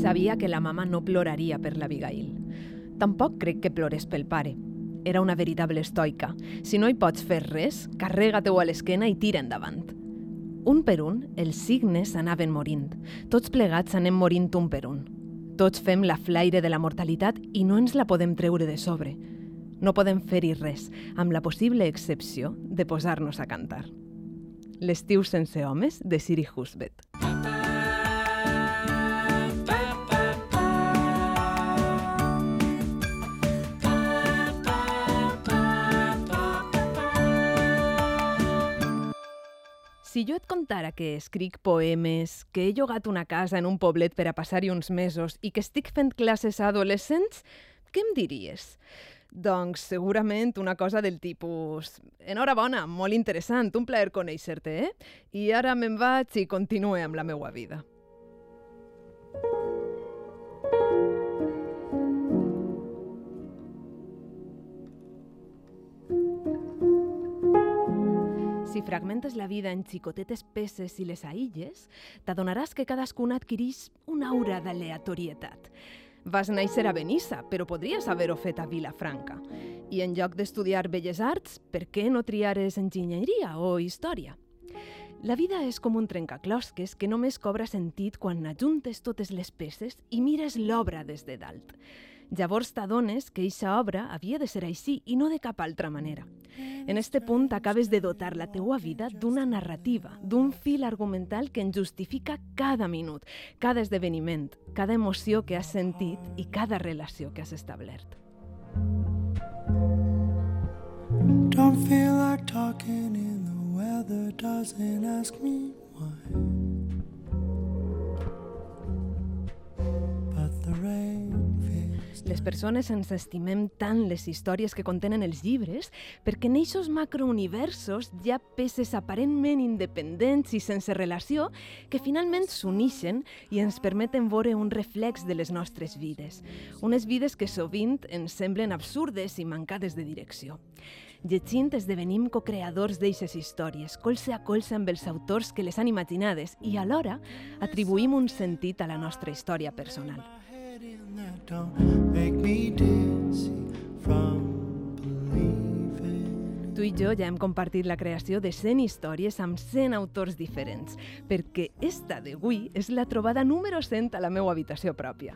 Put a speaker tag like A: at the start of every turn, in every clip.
A: Sabia que la mama no ploraria per l'Abigail. Tampoc crec que plores pel pare. Era una veritable estoica. Si no hi pots fer res, carrega-te-ho a l'esquena i tira endavant. Un per un, els signes anaven morint. Tots plegats anem morint un per un. Tots fem la flaire de la mortalitat i no ens la podem treure de sobre. No podem fer-hi res, amb la possible excepció de posar-nos a cantar. L'estiu sense homes, de Siri Husbet. Si jo et contara que escric poemes, que he llogat una casa en un poblet per a passar-hi uns mesos i que estic fent classes a adolescents, què em diries? Doncs segurament una cosa del tipus enhorabona, molt interessant, un plaer conèixer-te, eh? I ara me'n vaig i continue amb la meua vida. Si fragmentes la vida en xicotetes peces i les aïlles, t'adonaràs que cadascuna adquirís una aura d'aleatorietat. Vas néixer a Benissa, però podries haver-ho fet a Vilafranca. I en lloc d'estudiar Belles Arts, per què no triares enginyeria o història? La vida és com un trencaclosques que només cobra sentit quan ajuntes totes les peces i mires l'obra des de dalt. Llavors t'adones que eixa obra havia de ser així i no de cap altra manera. En este punt acabes de dotar la teua vida d'una narrativa, d'un fil argumental que en justifica cada minut, cada esdeveniment, cada emoció que has sentit i cada relació que has establert.
B: Don't feel like talking and the weather doesn't ask me why.
A: Les persones ens estimem tant les històries que contenen els llibres perquè en eixos macrouniversos hi ha peces aparentment independents i sense relació que finalment s'unixen i ens permeten veure un reflex de les nostres vides. Unes vides que sovint ens semblen absurdes i mancades de direcció. Llegint esdevenim co-creadors d'eixes històries, colze a colze amb els autors que les han imaginades i alhora atribuïm un sentit a la nostra història personal. Tu i jo ja hem compartit la creació de 100 històries amb 100 autors diferents, perquè esta d'avui és la trobada número 100 a la meva habitació pròpia.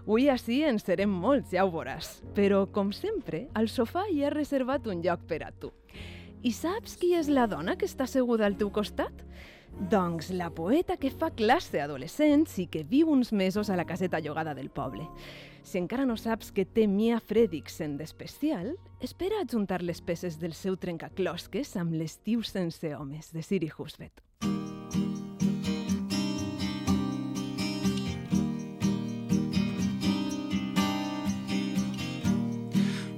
A: Avui així en serem molts, ja ho veuràs, però, com sempre, al sofà hi ha reservat un lloc per a tu. I saps qui és la dona que està asseguda al teu costat? Doncs la poeta que fa classe a adolescents i que viu uns mesos a la caseta llogada del poble. Si encara no saps que té Mia Fredriksen d'especial, espera adjuntar les peces del seu trencaclosques amb l'estiu sense homes, de Siri Husbet.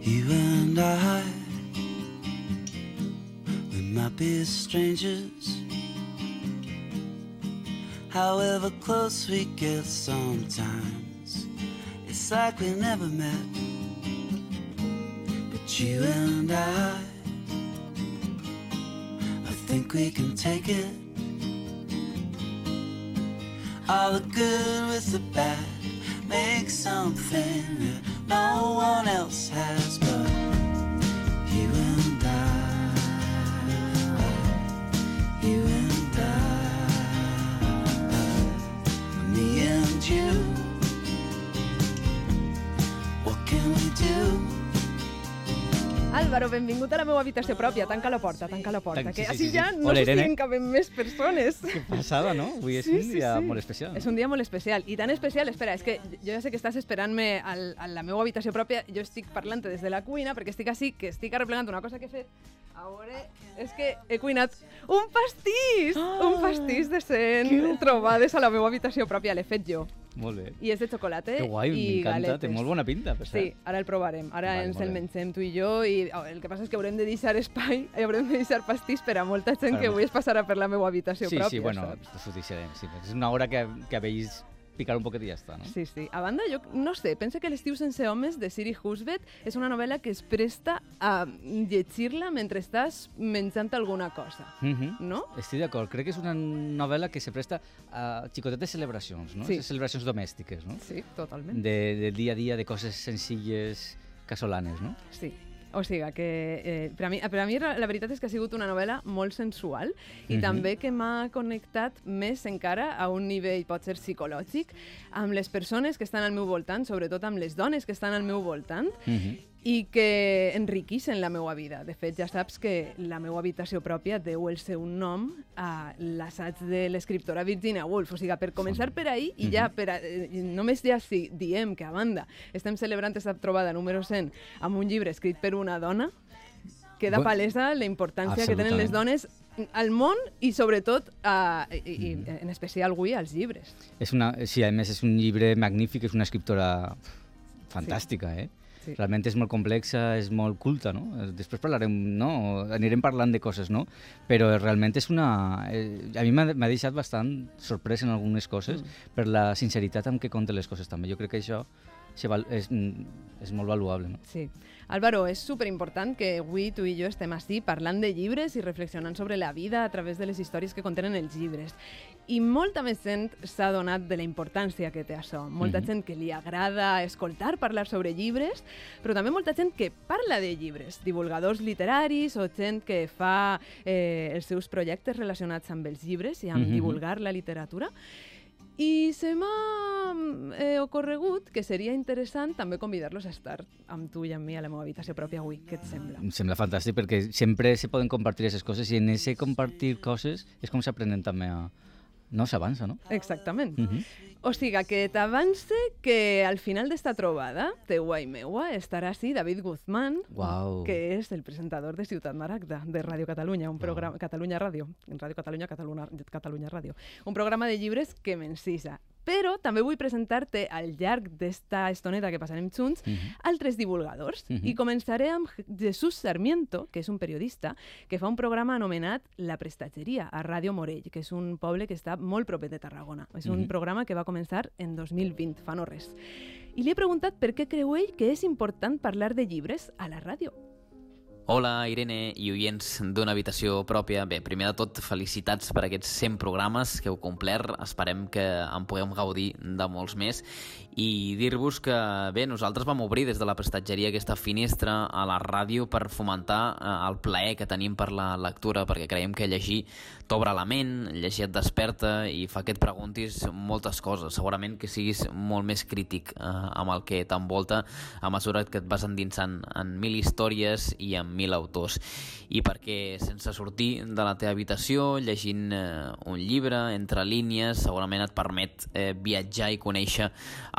B: You and I, we might be strangers. However close we get sometimes, it's like we never met. But you and I, I think we can take it. All the good with the bad, make something that no one else has but
A: Álvaro, benvingut a la meva habitació pròpia. Tanca la porta, tanca la porta.
C: Tanc-
A: que
C: sí, sí,
A: així
C: sí,
A: ja
C: sí.
A: no
C: Hola, Irene.
A: en caben més persones.
C: Què passada, no? Avui és
A: Sí,
C: un
A: sí,
C: dia
A: sí.
C: molt especial.
A: És un dia molt especial. I tan especial, espera, és que jo ja sé que estàs esperant-me al- a la meva habitació pròpia. Jo estic parlant des de la cuina perquè estic així, que estic arreplegant una cosa que he fet. A veure, és que he cuinat un pastís!
C: Ah!
A: un pastís de 100 trobades a la meva habitació pròpia. L'he fet jo.
C: Molt bé.
A: I és de xocolata
C: Que guai,
A: i
C: m'encanta. Té molt bona pinta, per
A: Sí, ara el provarem. Ara
C: Vale,
A: ens el mengem tu i jo i oh, el que passa és que haurem de deixar espai i haurem de deixar pastís per a molta gent
C: Per
A: que avui es passarà per la meva habitació
C: Sí,
A: pròpia,
C: sí, bueno,
A: saps?
C: us ho deixarem. Sí. És una hora que, que veus picar un poquet i ja està, no?
A: Sí, sí. A banda, jo no sé, penso que L'estiu sense homes de Siri Husbet és una novel·la que es presta a llegir-la mentre estàs menjant alguna cosa,
C: Mhm.
A: no?
C: Estic d'acord. Crec que és una novel·la que se presta a xicotetes celebracions, no?
A: Sí.
C: Sí. Celebracions domèstiques, no?
A: Sí, totalment.
C: De, de dia a dia, de coses senzilles, casolanes, no?
A: Sí. O sigui que eh, per, a mi, per a mi la veritat és que ha sigut una novel·la molt sensual i
C: Mhm.
A: també que m'ha connectat més encara a un nivell, pot ser psicològic, amb les persones que estan al meu voltant, sobretot amb les dones que estan al meu voltant,
C: Mhm.
A: I que enriqueixen la meva vida. De fet, ja saps que la meva habitació pròpia deu el seu nom a l'assaig de l'escriptora Virginia Woolf. O sigui, per començar per ahir, i ja, per a, eh, només ja si diem que a banda estem celebrant aquesta trobada número 100 amb un llibre escrit per una dona, queda palesa la importància que tenen les dones al món i sobretot, uh, i, i, en especial avui, als llibres.
C: És una, sí, a més és un llibre magnífic, és una escriptora fantàstica, eh?
A: Sí.
C: Realment és molt complexa, és molt culta, no? Eh, Després parlarem, no? Anirem parlant de coses, no? Però realment és una... Eh, a mi m'ha deixat bastant sorprès en algunes coses mm. per la sinceritat amb què conta les coses també. Jo crec que això és, mm, és molt valuable, no?
A: Sí. Álvaro, és superimportant que avui tu i jo estem així parlant de llibres i reflexionant sobre la vida a través de les històries que contenen els llibres. I molta més gent s'ha donat de la importància que té això. Molta
C: Mhm.
A: gent que li agrada escoltar parlar sobre llibres, però també molta gent que parla de llibres, divulgadors literaris o gent que fa eh, els seus projectes relacionats amb els llibres i amb
C: Mhm.
A: divulgar la literatura. I se m'ha mm, eh, ocorregut que seria interessant també convidar-los a estar amb tu i amb mi a la meva habitació pròpia avui. Què et sembla?
C: Em sembla fantàstic perquè sempre se poden compartir aquestes coses i en ese compartir coses és com s'aprenen també a... No s'avança, no?
A: Exactament.
C: Mm -hmm.
A: O sigui, que t'avance que al final d'esta trobada, teua i meua, estarà així David Guzmán,
C: Uau.
A: que és el presentador de Ciutat Maragda, de Ràdio Catalunya, un programa, Catalunya Ràdio, en Ràdio Catalunya, Catalunya, Catalunya Ràdio, un programa de llibres que m'encisa. Però també vull presentar-te al llarg d'esta estoneta que passarem junts
C: Mhm.
A: altres divulgadors.
C: Mhm.
A: I començaré amb Jesús Sarmiento, que és un periodista, que fa un programa anomenat La Prestatgeria, a Ràdio Morell, que és un poble que està molt proper de Tarragona. És un
C: Mhm.
A: programa que va començar en 2020, fa no res. I li he preguntat per què creu ell que és important parlar de llibres a la ràdio.
D: Hola, Irene i oients d'una habitació pròpia. Bé, primer de tot, felicitats per aquests 100 programes que heu complert. Esperem que en puguem gaudir de molts més. I dir-vos que, bé, nosaltres vam obrir des de la prestatgeria aquesta finestra a la ràdio per fomentar eh, el plaer que tenim per la lectura, perquè creiem que llegir t'obre la ment, llegir et desperta i fa que et preguntis moltes coses. Segurament que siguis molt més crític eh, amb el que t'envolta a mesura que et vas endinsant en mil històries i en mil autors. I perquè sense sortir de la teva habitació, llegint eh, un llibre, entre línies, segurament et permet eh, viatjar i conèixer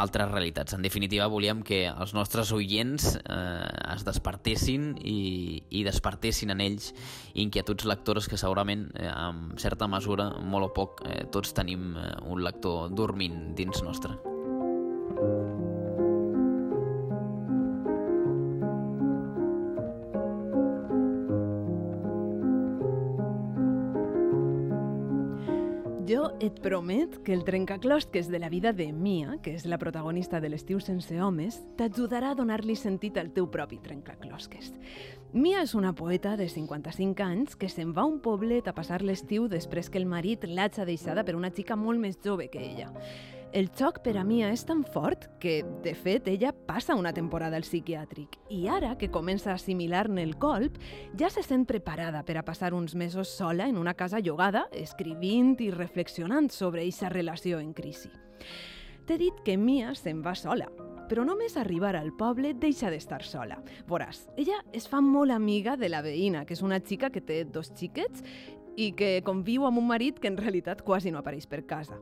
D: altres realitats. En definitiva, volíem que els nostres oients eh, es despertessin i, i despertessin en ells inquietuds lectores que segurament, eh, en certa mesura, molt o poc, eh, tots tenim eh, un lector dormint dins nostre.
A: Jo et promet que el trencaclosques de la vida de Mia, que és la protagonista de l'estiu sense homes, t'ajudarà a donar-li sentit al teu propi trencaclosques. Mia és una poeta de 55 anys que se'n va a un poblet a passar l'estiu després que el marit l'haja deixada per una xica molt més jove que ella. El xoc per a Mia és tan fort que, de fet, ella passa una temporada al psiquiàtric i ara que comença a assimilar-ne el colp, ja se sent preparada per a passar uns mesos sola en una casa llogada, escrivint i reflexionant sobre aquesta relació en crisi. T'he dit que Mia se'n va sola, però només arribar al poble deixa d'estar sola. Veuràs, ella es fa molt amiga de la veïna, que és una xica que té dos xiquets i que conviu amb un marit que en realitat quasi no apareix per casa.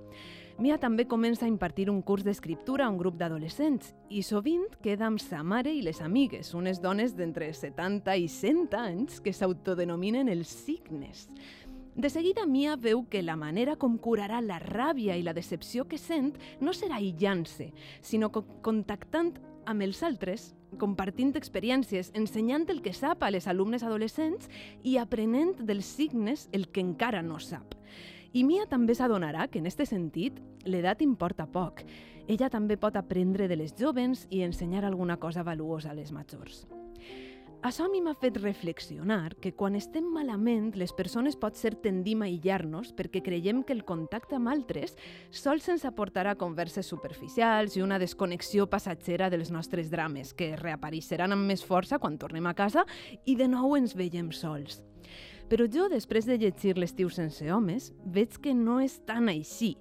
A: Mia també comença a impartir un curs d'escriptura a un grup d'adolescents i sovint queda amb sa mare i les amigues, unes dones d'entre 70 i 100 anys que s'autodenominen els signes. De seguida, Mia veu que la manera com curarà la ràbia i la decepció que sent no serà aïllant-se, sinó co contactant amb els altres, compartint experiències, ensenyant el que sap a les alumnes adolescents i aprenent dels signes el que encara no sap. I Mia també s'adonarà que, en este sentit, l'edat importa poc. Ella també pot aprendre de les jovens i ensenyar alguna cosa valuosa a les majors. Això a mi m'ha fet reflexionar que quan estem malament, les persones pot ser tendim a aïllar-nos perquè creiem que el contacte amb altres sols ens aportarà converses superficials i una desconnexió passatgera dels nostres drames, que reapareixeran amb més força quan tornem a casa i de nou ens veiem sols. Però jo, després de llegir L'estiu sense homes, veig que no és tan així,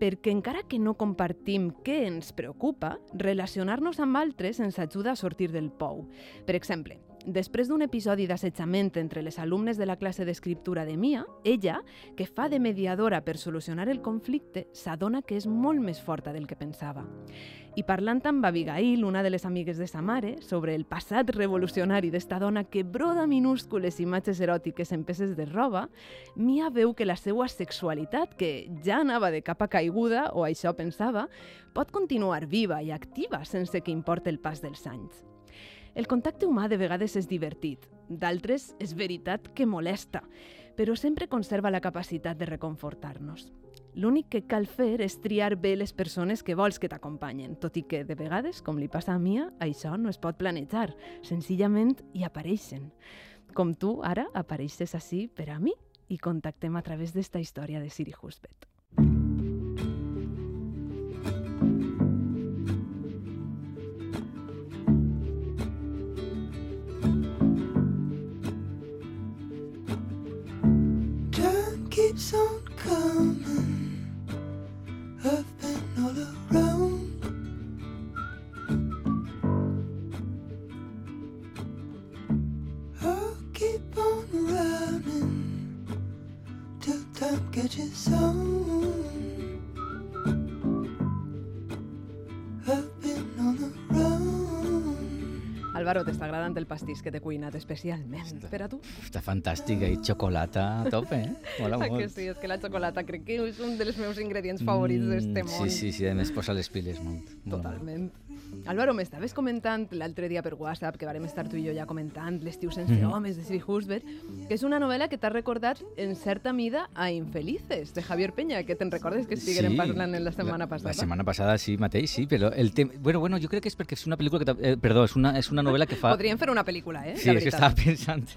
A: perquè encara que no compartim què ens preocupa, relacionar-nos amb altres ens ajuda a sortir del pou. Per exemple, després d'un episodi d'assetjament entre les alumnes de la classe d'escriptura de Mia, ella, que fa de mediadora per solucionar el conflicte, s'adona que és molt més forta del que pensava. I parlant amb Abigail, una de les amigues de sa mare, sobre el passat revolucionari d'esta dona que broda minúscules imatges eròtiques en peces de roba, Mia veu que la seva sexualitat, que ja anava de capa caiguda, o això pensava, pot continuar viva i activa sense que importi el pas dels anys. El contacte humà de vegades és divertit, d'altres és veritat que molesta, però sempre conserva la capacitat de reconfortar-nos. L'únic que cal fer és triar bé les persones que vols que t'acompanyen, tot i que, de vegades, com li passa a Mia, això no es pot planejar. Senzillament hi apareixen. Com tu, ara, apareixes així per a mi i contactem a través d'esta història de Siri Husbet.
B: Keeps on coming. I've been all around. I'll keep on running till time catches on.
A: Álvaro, t'està agradant el pastís que t'he cuinat especialment per a tu?
C: Està fantàstic, i xocolata a tope, eh? Mola
A: Ah,
C: molt.
A: que sí, és que la xocolata crec que és un dels meus ingredients favorits d'este
C: Mm,
A: món.
C: Sí, sí, sí, a més posa les piles molt. molt.
A: Álvaro, m'estaves comentant l'altre dia per WhatsApp, que vàrem estar tu i jo ja comentant, L'estiu sense
C: Mhm.
A: homes, de Siri Husbert, que és una novel·la que t'ha recordat en certa mida a Infelices, de Javier Peña, que te'n recordes que estiguérem parlant en la setmana passada?
C: La setmana passada sí, mateix, sí, però el tem... Bueno, bueno, jo crec que és perquè és una pel·lícula que... Eh, perdó, és una, és una novel·la que fa...
A: Podríem fer una pel·lícula, eh?
C: Sí, és que estava pensant.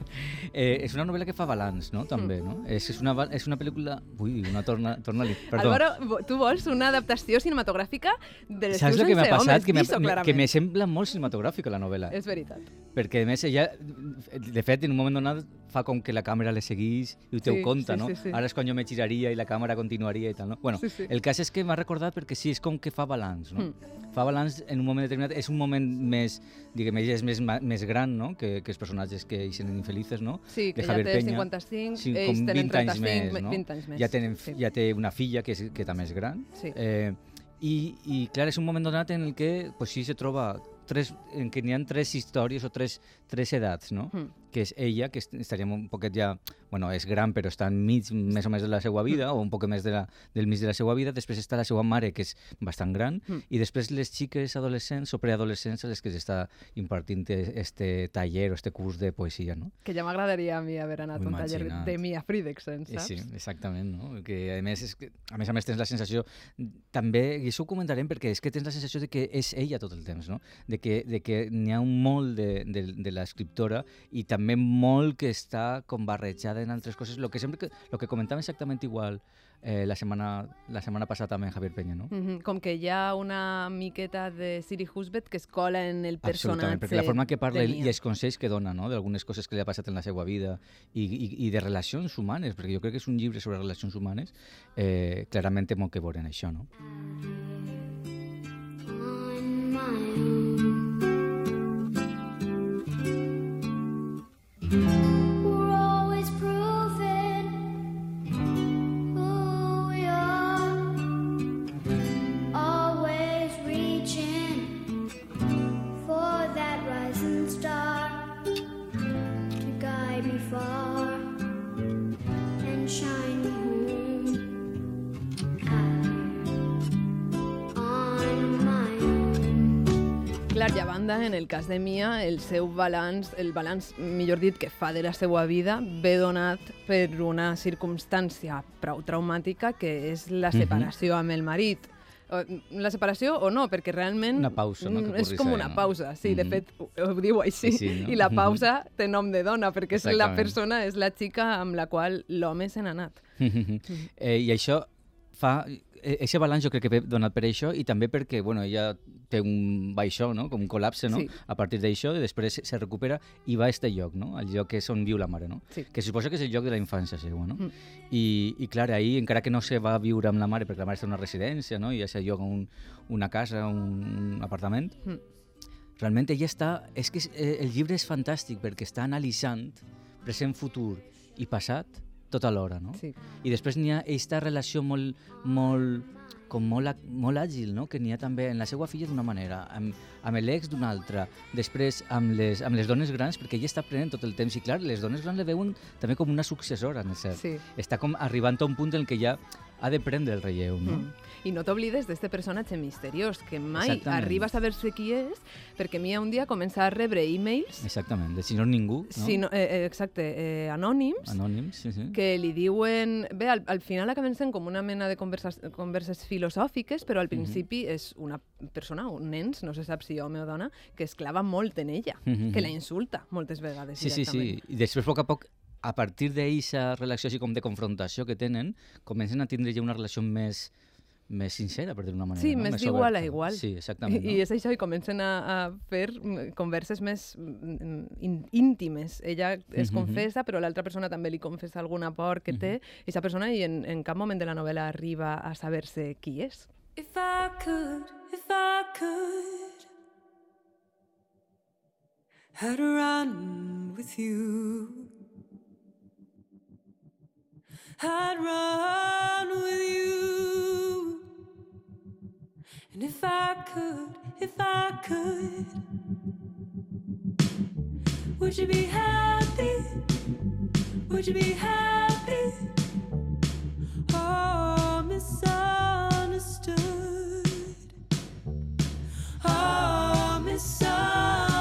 C: Eh, és una novel·la que fa balanç, no? També,
A: Mm.
C: no? És, és, una, és una pel·lícula... Ui, una torna... Torna-li, perdó.
A: Álvaro, tu vols una adaptació cinematogràfica de L'estiu
C: Saps el
A: sense
C: que m'ha passat?
A: homes,
C: Que, me, que
A: clarament.
C: me sembla molt cinematogràfica la novel·la.
A: És veritat.
C: Perquè, a més, ella, de fet, en un moment donat fa com que la càmera le seguís i ho teu
A: Sí,
C: compte,
A: sí,
C: no?
A: sí, sí.
C: Ara és quan jo me giraria i la càmera continuaria i tal, no? Bueno,
A: Sí, sí.
C: el cas és que m'ha recordat perquè sí, és com que fa balanç, no?
A: Mm.
C: Fa balanç en un moment determinat, és un moment més, diguem, ella és més, més gran, no?, que, que els personatges que hi senen infelices, no?
A: Sí, que
C: de
A: ja
C: Javier
A: té
C: Peña.
A: 55,
C: Sí,
A: ells tenen
C: 20 anys
A: 35,
C: més, no?
A: 20 anys més.
C: Ja, tenen,
A: sí.
C: ja té una filla que, és, que també és gran.
A: Sí.
C: Eh, i, I, clar, és un moment donat en el que pues, sí se troba tres, en què n'hi ha tres històries o tres, tres edats, no?
A: Mm.
C: Que és ella, que est- estaria un poquet ja... Bueno, és gran, però està enmig més o més de la seva vida, o un poc més de la, del mig de la seva vida. Després està la seva mare, que és bastant gran,
A: Mm.
C: i després les xiques adolescents o preadolescents a les que s'està impartint este taller o este curs de poesia, no?
A: Que ja m'agradaria a mi haver anat a un taller de Mia Fridexen,
C: Eh,
A: saps?
C: Sí, exactament, no? Que a més, és que, a més a més tens la sensació, també, i això ho comentarem perquè és que tens la sensació de que és ella tot el temps, no? De que, de que n'hi ha un molt de, de, de l'escriptora i també molt que està com barrejada en altres coses, lo que sempre que, lo que comentàvem exactament igual eh, la, setmana, la setmana passada també amb Javier Peña, no?
A: Mhm, Com que hi ha una miqueta de Siri Husbet que es cola en el personatge
C: Absolutament, perquè la forma que parla
A: Mia.
C: i els consells que dona, no?, d'algunes coses que li ha passat en la seva vida i, i, i de relacions humanes, perquè jo crec que és un llibre sobre relacions humanes, eh, clarament té molt que veure en això, no?
E: on
A: banda, en el cas de Mia, el seu balanç, el balanç, millor dit, que fa de la seva vida, ve donat per una circumstància prou traumàtica, que és la
C: Mhm.
A: separació amb el marit. La separació o no, perquè realment...
C: Una pausa, no?, que
A: mm, És com una pausa, sí, de
C: Mhm.
A: fet, ho, diu així.
C: Sí, no?
A: I la
C: Mhm.
A: pausa té nom de dona, perquè és la persona, és la xica amb la qual l'home se n'ha anat.
C: eh, I això fa... Aquest balanç jo crec que ve donat per això i també perquè bueno, ella té un baixó, no? com un col·lapse no?
A: Sí.
C: a partir d'això i després se recupera i va a este lloc, no? el lloc que és on viu la mare, no?
A: Sí.
C: que suposa que és el lloc de la infància seva. No?
A: Mm.
C: I, I clar, ahir, encara que no se va a viure amb la mare perquè la mare està en una residència no? i és el lloc, un, una casa, un, un apartament,
A: Mm.
C: realment ella està... És que és, eh, el llibre és fantàstic perquè està analitzant present, futur i passat tot alhora, no?
A: Sí.
C: I després n'hi ha aquesta relació molt, molt, com molt, molt àgil, no? que n'hi ha també en la seva filla d'una manera, amb, amb l'ex d'una altra, després amb les, amb les dones grans, perquè ella està aprenent tot el temps, i clar, les dones grans le veuen també com una successora, en cert.
A: Sí.
C: Està com arribant a un punt en què ja ha de prendre el relleu, no?
A: Mm. I no t'oblides d'este personatge misteriós, que mai
C: Exactament.
A: arriba a saber-se qui és, perquè Mia un dia comença a rebre e-mails,
C: Exactament, del senyor ningú, no?
A: si no, eh, eh, exacte, eh, anònims,
C: Anònims, sí, sí.
A: que li diuen... Bé, al, al final acaben sent com una mena de converses, converses filosòfiques, però al principi és una persona, un nens, no se sap si home o dona, que es clava molt en ella,
C: Mhm.
A: que la insulta moltes vegades
C: Sí, sí, sí. I després, a poc a poc, a partir d'aquesta relació així com de confrontació que tenen, comencen a tindre ja una relació més, més sincera, per dir-ho d'una manera.
A: Sí,
C: no?
A: més d'igual a
C: oberta.
A: igual.
C: Sí, exactament.
A: I, I és això, i comencen a, a fer mm, converses més mm, in, íntimes. Ella es
C: Mhm.
A: confessa, però l'altra persona també li confessa alguna por que té, i aquesta persona i en, en cap moment de la novel·la arriba a saber-se qui és.
F: If I could, if I could, I'd run with you. I'd run with you. And if I could, if I could, would you be happy? Would you be happy? Oh, misunderstood. Oh, misunderstood.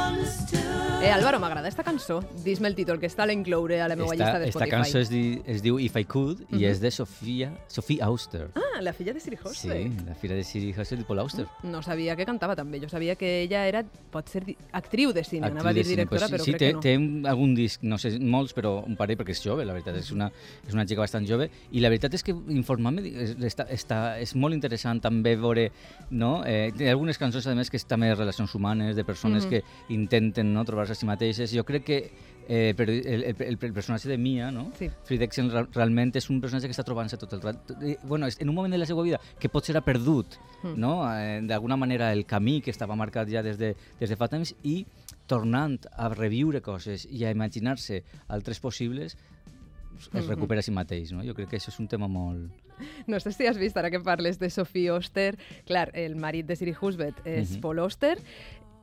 A: Eh, Álvaro, m'agrada esta cançó. Dis-me el títol, que està a l'incloure a la meva llista
C: Esta,
A: de
C: esta
A: Spotify.
C: cançó es, di, es diu If I Could i és de Sofia, Sophie Auster.
A: Ah, la filla de Siri
C: sí,
A: Hosted.
C: la filla de Siri Auster i Paul Auster.
A: No sabia que cantava també. Jo sabia que ella era, pot ser, actriu de cine.
C: Actriu
A: Anava a
C: de
A: dir directora,
C: pues,
A: però
C: sí,
A: crec
C: té,
A: que no.
C: té un- algun disc, no sé, molts, però un parell perquè és jove, la veritat, és una, és una xica bastant jove, i la veritat és que informar-me està, està, és molt interessant també veure, no? Eh, té algunes cançons, a més, que és també de relacions humanes, de persones
A: Mhm.
C: que intenten no, trobar-se a si mateixes. Jo crec que eh, per el, el, el, personatge de Mia, no?
A: Sí.
C: Re- realment és un personatge que està trobant-se tot el rato. Eh, Bueno, en un moment de la seva vida que potser ha perdut,
A: Mm.
C: no? Eh, d'alguna manera el camí que estava marcat ja des de, des de fa temps i tornant a reviure coses i a imaginar-se altres possibles es recupera a si mateix, no? Jo crec que això és un tema molt...
A: No sé si has vist, ara que parles de Sophie Oster, clar, el marit de Siri Husbeth és
C: Mhm.
A: Paul Oster,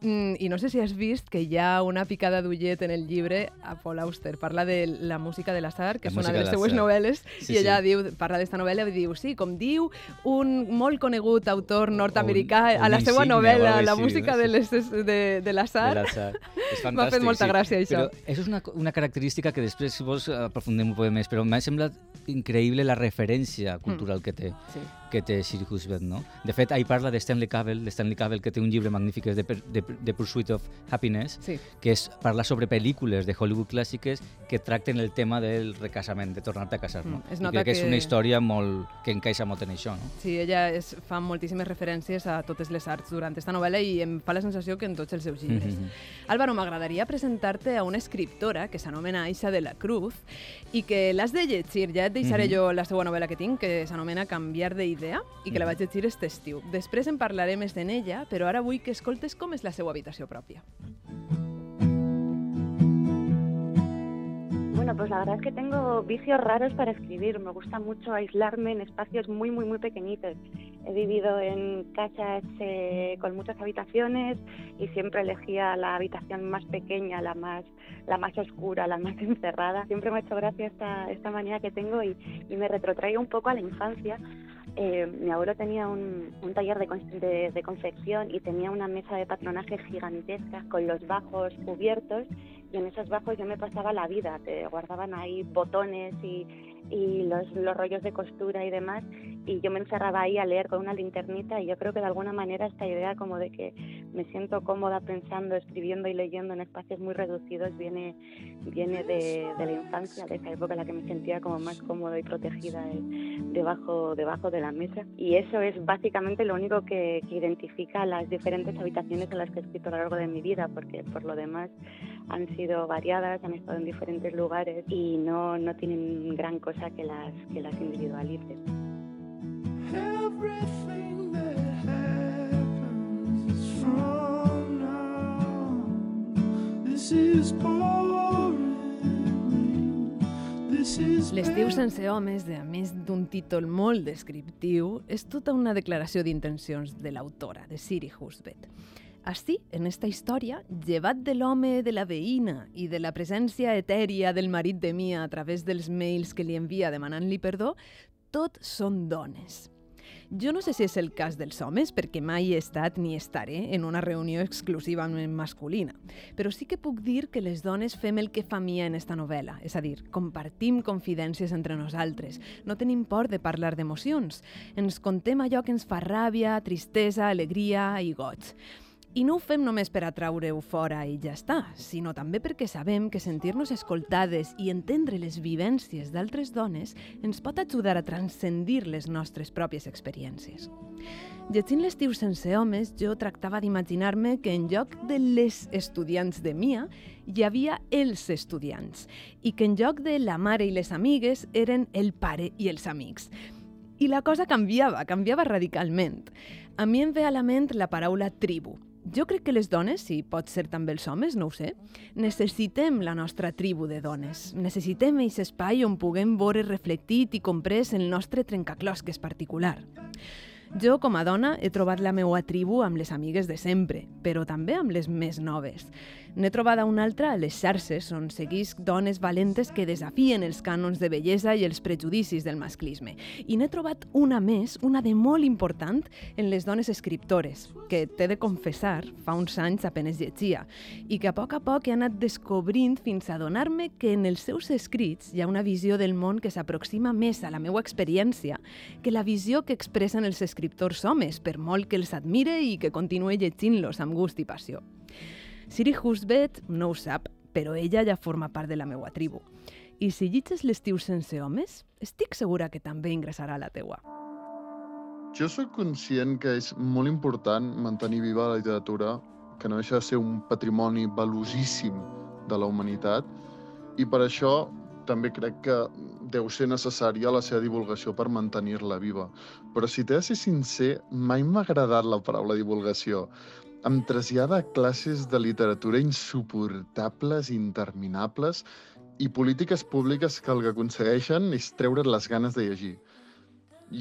A: mm, i no sé si has vist que hi ha una picada d'ullet en el llibre a Paul Auster. Parla de la música de l'Azar, que
C: La
A: és una de les seues novel·les,
C: Sí,
A: i ella
C: sí.
A: diu, parla d'esta novel·la i diu, sí, com diu un molt conegut autor nord-americà a la seva novel·la, la música
C: no?
A: de, les, de, de l'Azar. M'ha fet molta
C: sí.
A: gràcia, això.
C: Però això és una, una característica que després, si vols, aprofundim un poc més, però m'ha semblat increïble la referència cultural que té
A: Sí.
C: Que té Siri Husband, no? De fet, ahí parla de Stanley Cavell, de Stanley Cavell, que té un llibre magnífic és de, de, de Pursuit of Happiness,
A: Sí.
C: que és parla sobre pel·lícules de Hollywood clàssiques que tracten el tema del recasament, de tornar-te a casar, no?
A: Mm, es
C: I
A: nota
C: crec que és
A: que-
C: una història molt, que encaixa molt en això, no?
A: Sí, ella es, fa moltíssimes referències a totes les arts durant esta novel·la i em fa la sensació que en tots els seus llibres.
C: Mhm.
A: Álvaro, m'agradaria presentar-te a una escriptora que s'anomena Aixa de la Cruz i que l'has de llegir. Ja et deixaré
C: Mhm.
A: jo la seva novel·la que tinc, que s'anomena Canviar d'idea i que la vaig llegir este estiu. Després en parlaré més d'en ella, però ara vull que escoltes com és la seva habitació pròpia.
G: Bueno, pues la verdad es que tengo vicios raros para escribir. Me gusta mucho aislarme en espacios muy, muy, muy pequeñitos. He vivido en casas eh, con muchas habitaciones y siempre elegía la habitación más pequeña, la más, la más oscura, la más encerrada. Siempre me ha hecho gracia esta, esta manía que tengo y, y me retrotrae un poco a la infancia eh, mi abuelo tenía un, taller de- de confección y tenía una mesa de patronaje gigantesca con los bajos cubiertos y en esos bajos yo me pasaba la vida, te guardaban ahí botones y, y los, los rollos de costura y demás y yo me encerraba ahí a leer con una linternita y yo creo que de alguna manera esta idea como de que me siento cómoda pensando, escribiendo y leyendo en espacios muy reducidos viene, viene de, de la infancia, de esa época en la que me sentía como más cómoda y protegida debajo, debajo de la mesa. Y eso es básicamente lo único que, que identifica las diferentes habitaciones en las que he escrito a lo largo de mi vida, porque por lo demás han sido variadas, han estado en diferentes lugares y no, no tienen gran cosa que las, que las individualice.
A: L'estiu sense homes, de a més d'un títol molt descriptiu, és tota una declaració d'intencions de l'autora, de Siri Husbeth. Així, en esta història, llevat de l'home de la veïna i de la presència etèria del marit de Mia a través dels mails que li envia demanant-li perdó, tot són dones. Jo no sé si és el cas dels homes, perquè mai he estat ni estaré en una reunió exclusivament masculina, però sí que puc dir que les dones fem el que fa Mia en esta novel·la, és a dir, compartim confidències entre nosaltres, no tenim por de parlar d'emocions, ens contem allò que ens fa ràbia, tristesa, alegria i goig. I no ho fem només per atraure-ho fora i ja està, sinó també perquè sabem que sentir-nos escoltades i entendre les vivències d'altres dones ens pot ajudar a transcendir les nostres pròpies experiències. Llegint l'estiu sense homes, jo tractava d'imaginar-me que en lloc de les estudiants de Mia, hi havia els estudiants, i que en lloc de la mare i les amigues eren el pare i els amics. I la cosa canviava, canviava radicalment. A mi em ve a la ment la paraula tribu. Jo crec que les dones, i pot ser també els homes, no ho sé, necessitem la nostra tribu de dones. Necessitem aquest espai on puguem veure reflectit i comprès el nostre trencaclosques particular. Jo, com a dona, he trobat la meua tribu amb les amigues de sempre, però també amb les més noves. N'he trobada una altra a les xarxes, on seguisc dones valentes que desafien els cànons de bellesa i els prejudicis del masclisme. I n'he trobat una més, una de molt important, en les dones escriptores, que t'he de confessar, fa uns anys apenes llegia, i que a poc a poc he anat descobrint fins a donar-me que en els seus escrits hi ha una visió del món que s'aproxima més a la meva experiència que la visió que expressen els escriptors homes, per molt que els admire i que continue llegint-los amb gust i passió. Siri Husbeth no ho sap, però ella ja forma part de la meua tribu. I si llitges l'estiu sense homes, estic segura que també ingressarà a la teua.
H: Jo sóc conscient que és molt important mantenir viva la literatura, que no deixa de ser un patrimoni valuosíssim de la humanitat, i per això també crec que deu ser necessària la seva divulgació per mantenir-la viva. Però si t'he de ser sincer, mai m'ha agradat la paraula divulgació. Em trasllada a classes de literatura insuportables, interminables, i polítiques públiques que el que aconsegueixen és treure't les ganes de llegir.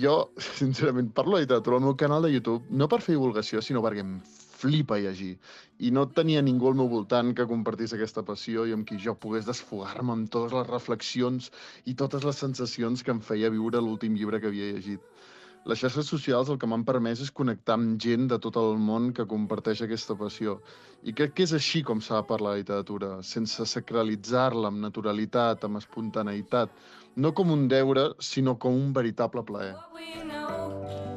H: Jo, sincerament, parlo de literatura al meu canal de YouTube no per fer divulgació, sinó perquè em flipa llegir. I no tenia ningú al meu voltant que compartís aquesta passió i amb qui jo pogués desfogar-me amb totes les reflexions i totes les sensacions que em feia viure l'últim llibre que havia llegit. Les xarxes socials el que m'han permès és connectar amb gent de tot el món que comparteix aquesta passió. I crec que és així com s'ha de parlar de literatura, sense sacralitzar-la amb naturalitat, amb espontaneïtat, no com un deure, sinó com un veritable plaer.
F: What we know,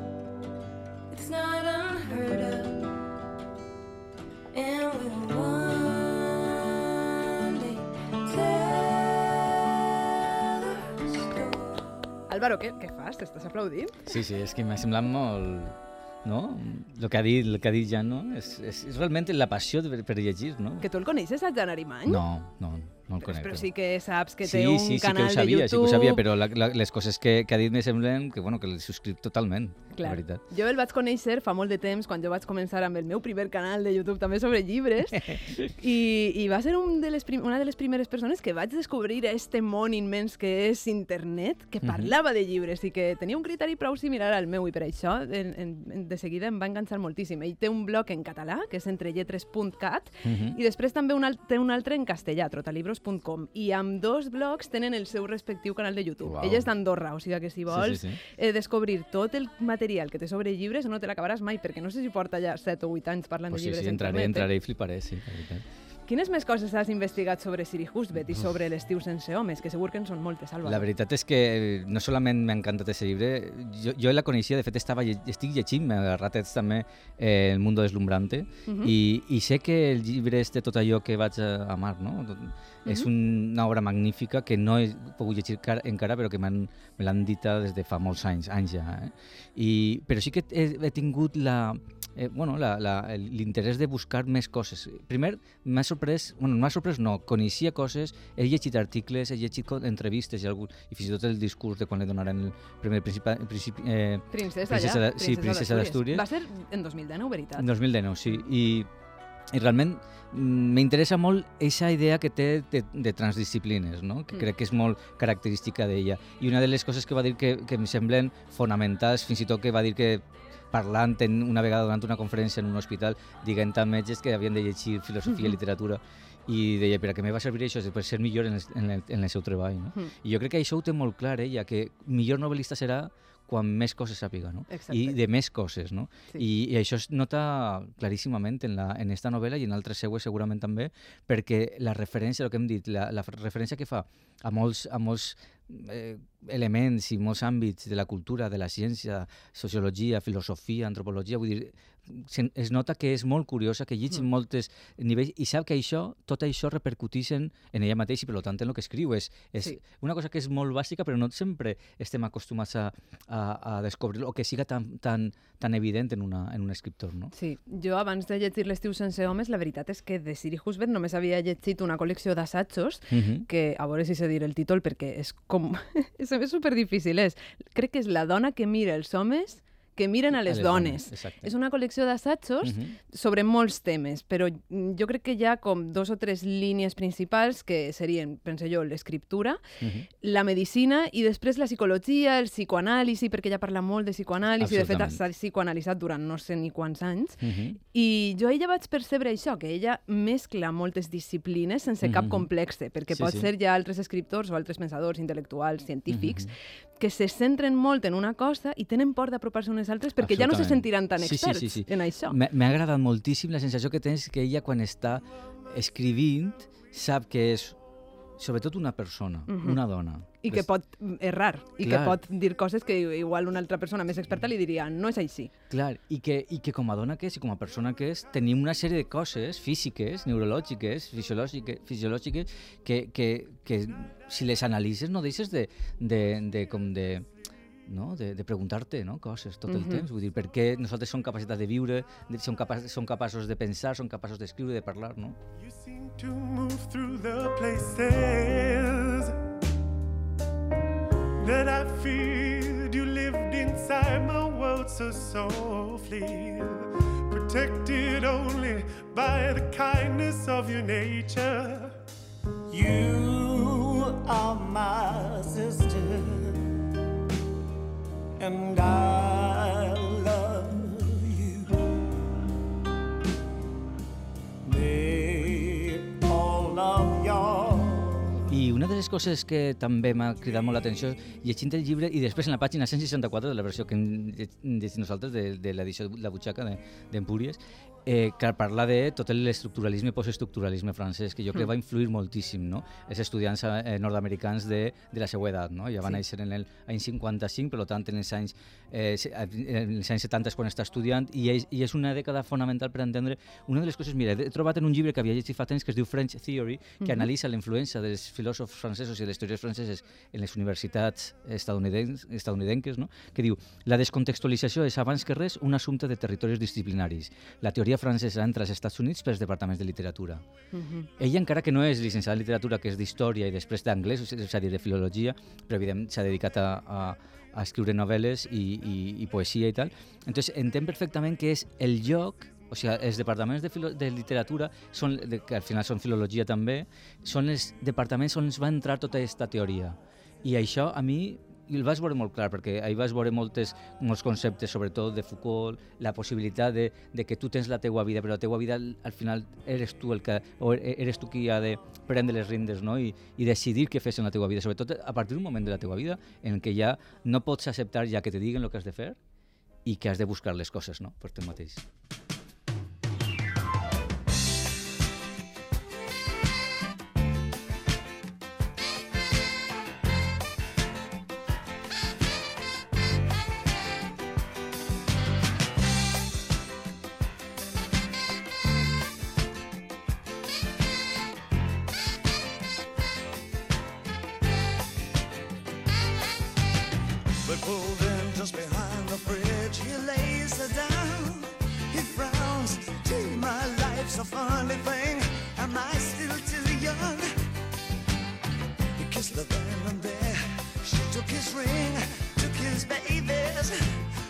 A: Álvaro, què, què fas? T'estàs aplaudint?
C: Sí, sí, és que m'ha semblat molt... No? El que ha dit, el que ha dit ja, no? És, és, és realment la passió de, per llegir, no?
A: Que tu el coneixes, el Jan Arimany?
C: No, no, no el conec.
A: però sí que saps que
C: sí,
A: té un
C: sí, sí que
A: canal
C: ho sabia,
A: de
C: sí
A: YouTube...
C: que ho sabia, però la, la, les coses que, que ha dit me semblen que, bueno, que les subscric totalment,
A: Clar.
C: la veritat.
A: Jo el vaig conèixer fa molt de temps, quan jo vaig començar amb el meu primer canal de YouTube també sobre llibres, i, i va ser un de les prim una de les primeres persones que vaig descobrir este món immens que és internet, que
C: Mhm.
A: parlava de llibres i que tenia un criteri prou similar al meu, i per això en, en, de seguida em va enganxar moltíssim. Ell té un blog en català, que és entrelletres.cat,
C: Mhm.
A: i després també un, té un altre en castellà, trotalibros.com, llegirlos.com i amb dos blogs tenen el seu respectiu canal de YouTube. Ella és d'Andorra, o sigui que si vols
C: sí, sí.
A: eh, descobrir tot el material que té sobre llibres no te l'acabaràs mai, perquè no sé si porta ja 7 o 8 anys parlant
C: Pues
A: de
C: sí,
A: llibres
C: sí,
A: en
C: entraré, entraré i fliparé, sí, la veritat.
A: Eh? Quines més coses has investigat sobre Siri Husbet i sobre l'estiu sense homes? Que segur que en són moltes, Álvaro.
C: La veritat és que no solament m'ha encantat aquest llibre, jo, jo la coneixia, de fet estava, estic llegint a ratets també eh, El mundo deslumbrante
A: Mhm.
C: i, i sé que el llibre és de tot allò que vaig amar, no? És una obra magnífica que no he pogut llegir car- encara però que me l'han dita des de fa molts anys, anys ja. Eh? I, però sí que he, he tingut la, eh, bueno, l'interès de buscar més coses. Primer, m'ha sorprès, bueno, no m'ha sorprès, no, coneixia coses, he llegit articles, he llegit entrevistes i, algun, i fins i tot el discurs de quan li donaren el Premi Principi, principi, eh,
A: Princesa,
C: Princesa
A: ja.
C: de- sí, Princesa d'Astúries.
A: Va ser en 2019, veritat?
C: en 2019, sí. I, i realment mm, m'interessa molt aquesta idea que té de, de transdisciplines, no? que
A: Mm.
C: crec que és molt característica d'ella. I una de les coses que va dir que, que em semblen fonamentals, fins i tot que va dir que parlant en, una vegada durant una conferència en un hospital, dient a metges que havien de llegir filosofia i literatura i deia, per a què me va servir això? Per ser millor en el, en el, en el seu treball. No?
A: Mm.
C: I jo crec que això ho té molt clar, ella, que millor novel·lista serà quan més coses sàpiga, no?
A: Exacte.
C: I de més coses, no?
A: Sí.
C: I, I això es nota claríssimament en, la, en esta novel·la i en altres seues segurament també, perquè la referència, el que hem dit, la, la referència que fa a molts, a molts eh, elements i molts àmbits de la cultura, de la ciència, sociologia, filosofia, antropologia, vull dir, se- es nota que és molt curiosa, que llegeix
A: Mm.
C: mm. moltes nivells i sap que això, tot això repercuteix en, en ella mateixa i per tant en el que escriu. És, és
A: Sí.
C: una cosa que és molt bàsica però no sempre estem acostumats a, a, a descobrir o que siga tan, tan, tan evident en, una, en un escriptor. No?
A: Sí, jo abans de llegir l'estiu sense homes, la veritat és que de Siri Husband només havia llegit una col·lecció d'assajos
C: Uh -huh.
A: que, a veure si sé dir el títol, perquè és com... és, és super difícil, és. Que és la dona que mira els homes que miren a les, dones.
C: Exacte.
A: És una col·lecció d'assajos
C: Uh -huh.
A: sobre molts temes, però jo crec que hi ha com dos o tres línies principals que serien, penso jo, l'escriptura,
C: Uh -huh.
A: la medicina i després la psicologia, el psicoanàlisi, perquè ella parla molt de psicoanàlisi, de fet s'ha psicoanalitzat durant no sé ni quants anys,
C: Uh -huh.
A: i jo a ella vaig percebre això, que ella mescla moltes disciplines sense cap
C: Mhm.
A: complexe, perquè
C: Sí,
A: pot
C: sí.
A: ser ja altres escriptors o altres pensadors intel·lectuals, científics,
C: Mhm.
A: que se centren molt en una cosa i tenen por d'apropar-se unes altres perquè ja no se sentiran tan
C: Sí, sí,
A: experts
C: sí, sí.
A: en això.
C: M'ha agradat moltíssim la sensació que tens que ella quan està escrivint sap que és sobretot una persona,
A: Mhm.
C: una dona.
A: I que pot errar, i que pot dir coses que igual una altra persona més experta li diria no és així.
C: Clar, i que, i que com a dona que és i com a persona que és, tenim una sèrie de coses físiques, neurològiques, fisiològiques, fisiològiques que, que, que si les analitzes no deixes de, de, de, com de, no? de, de preguntar-te no? coses tot el
A: Mhm.
C: temps. Vull dir, per què nosaltres som capacitats de viure, de, som, capaç, som capaços de pensar, som capaços d'escriure, de parlar, no?
I: You seem to move through the places that I feared. You lived inside my world so softly, protected only by the kindness of your nature.
B: You are my sister, and I love you.
C: I una de les coses que també m'ha cridat molt l'atenció llegint el llibre i després en la pàgina 164 de la versió que hem lleg- llegit nosaltres de, de l'edició de La Butxaca de- d'Empúries eh, que parla de tot l'estructuralisme i postestructuralisme francès, que jo crec
A: Mm.
C: va influir moltíssim, no? Els estudiants eh, nord-americans de, de la seva edat, no? Ja van
A: Sí.
C: néixer en el any 55, per tant, en els anys, eh, se- en els anys 70 és quan està estudiant, i és, i és una dècada fonamental per entendre una de les coses, mira, he trobat en un llibre que havia llegit fa temps que es diu French Theory, que
A: Mhm.
C: analitza la influència dels filòsofs francesos i de les teories franceses en les universitats estadounidenses, estadounidenques, no? que diu la descontextualització és abans que res un assumpte de territoris disciplinaris. La teoria francesa entra als Estats Units pels departaments de literatura.
A: Mhm.
C: Ella, encara que no és llicenciada en literatura, que és d'història i després d'anglès, o sigui, és a dir, de filologia, però evidentment s'ha dedicat a, a, a escriure novel·les i, i, i poesia i tal. Entonces, entén perfectament que és el lloc o sigui, els departaments de, filo, de literatura, són, de, que al final són filologia també, són els departaments on es va entrar tota aquesta teoria. I això a mi i el vas veure molt clar, perquè ahir vas veure moltes, molts conceptes, sobretot de Foucault, la possibilitat de, de que tu tens la teua vida, però la teua vida al, al final eres tu el que, o e- eres tu qui ha de prendre les rindes no? I, i decidir què fes en la teua vida, sobretot a partir d'un moment de la teua vida en què ja no pots acceptar ja que te diguen el que has de fer i que has de buscar les coses no? per tu mateix.
B: He kissed her then and there. She took his ring, took his babies.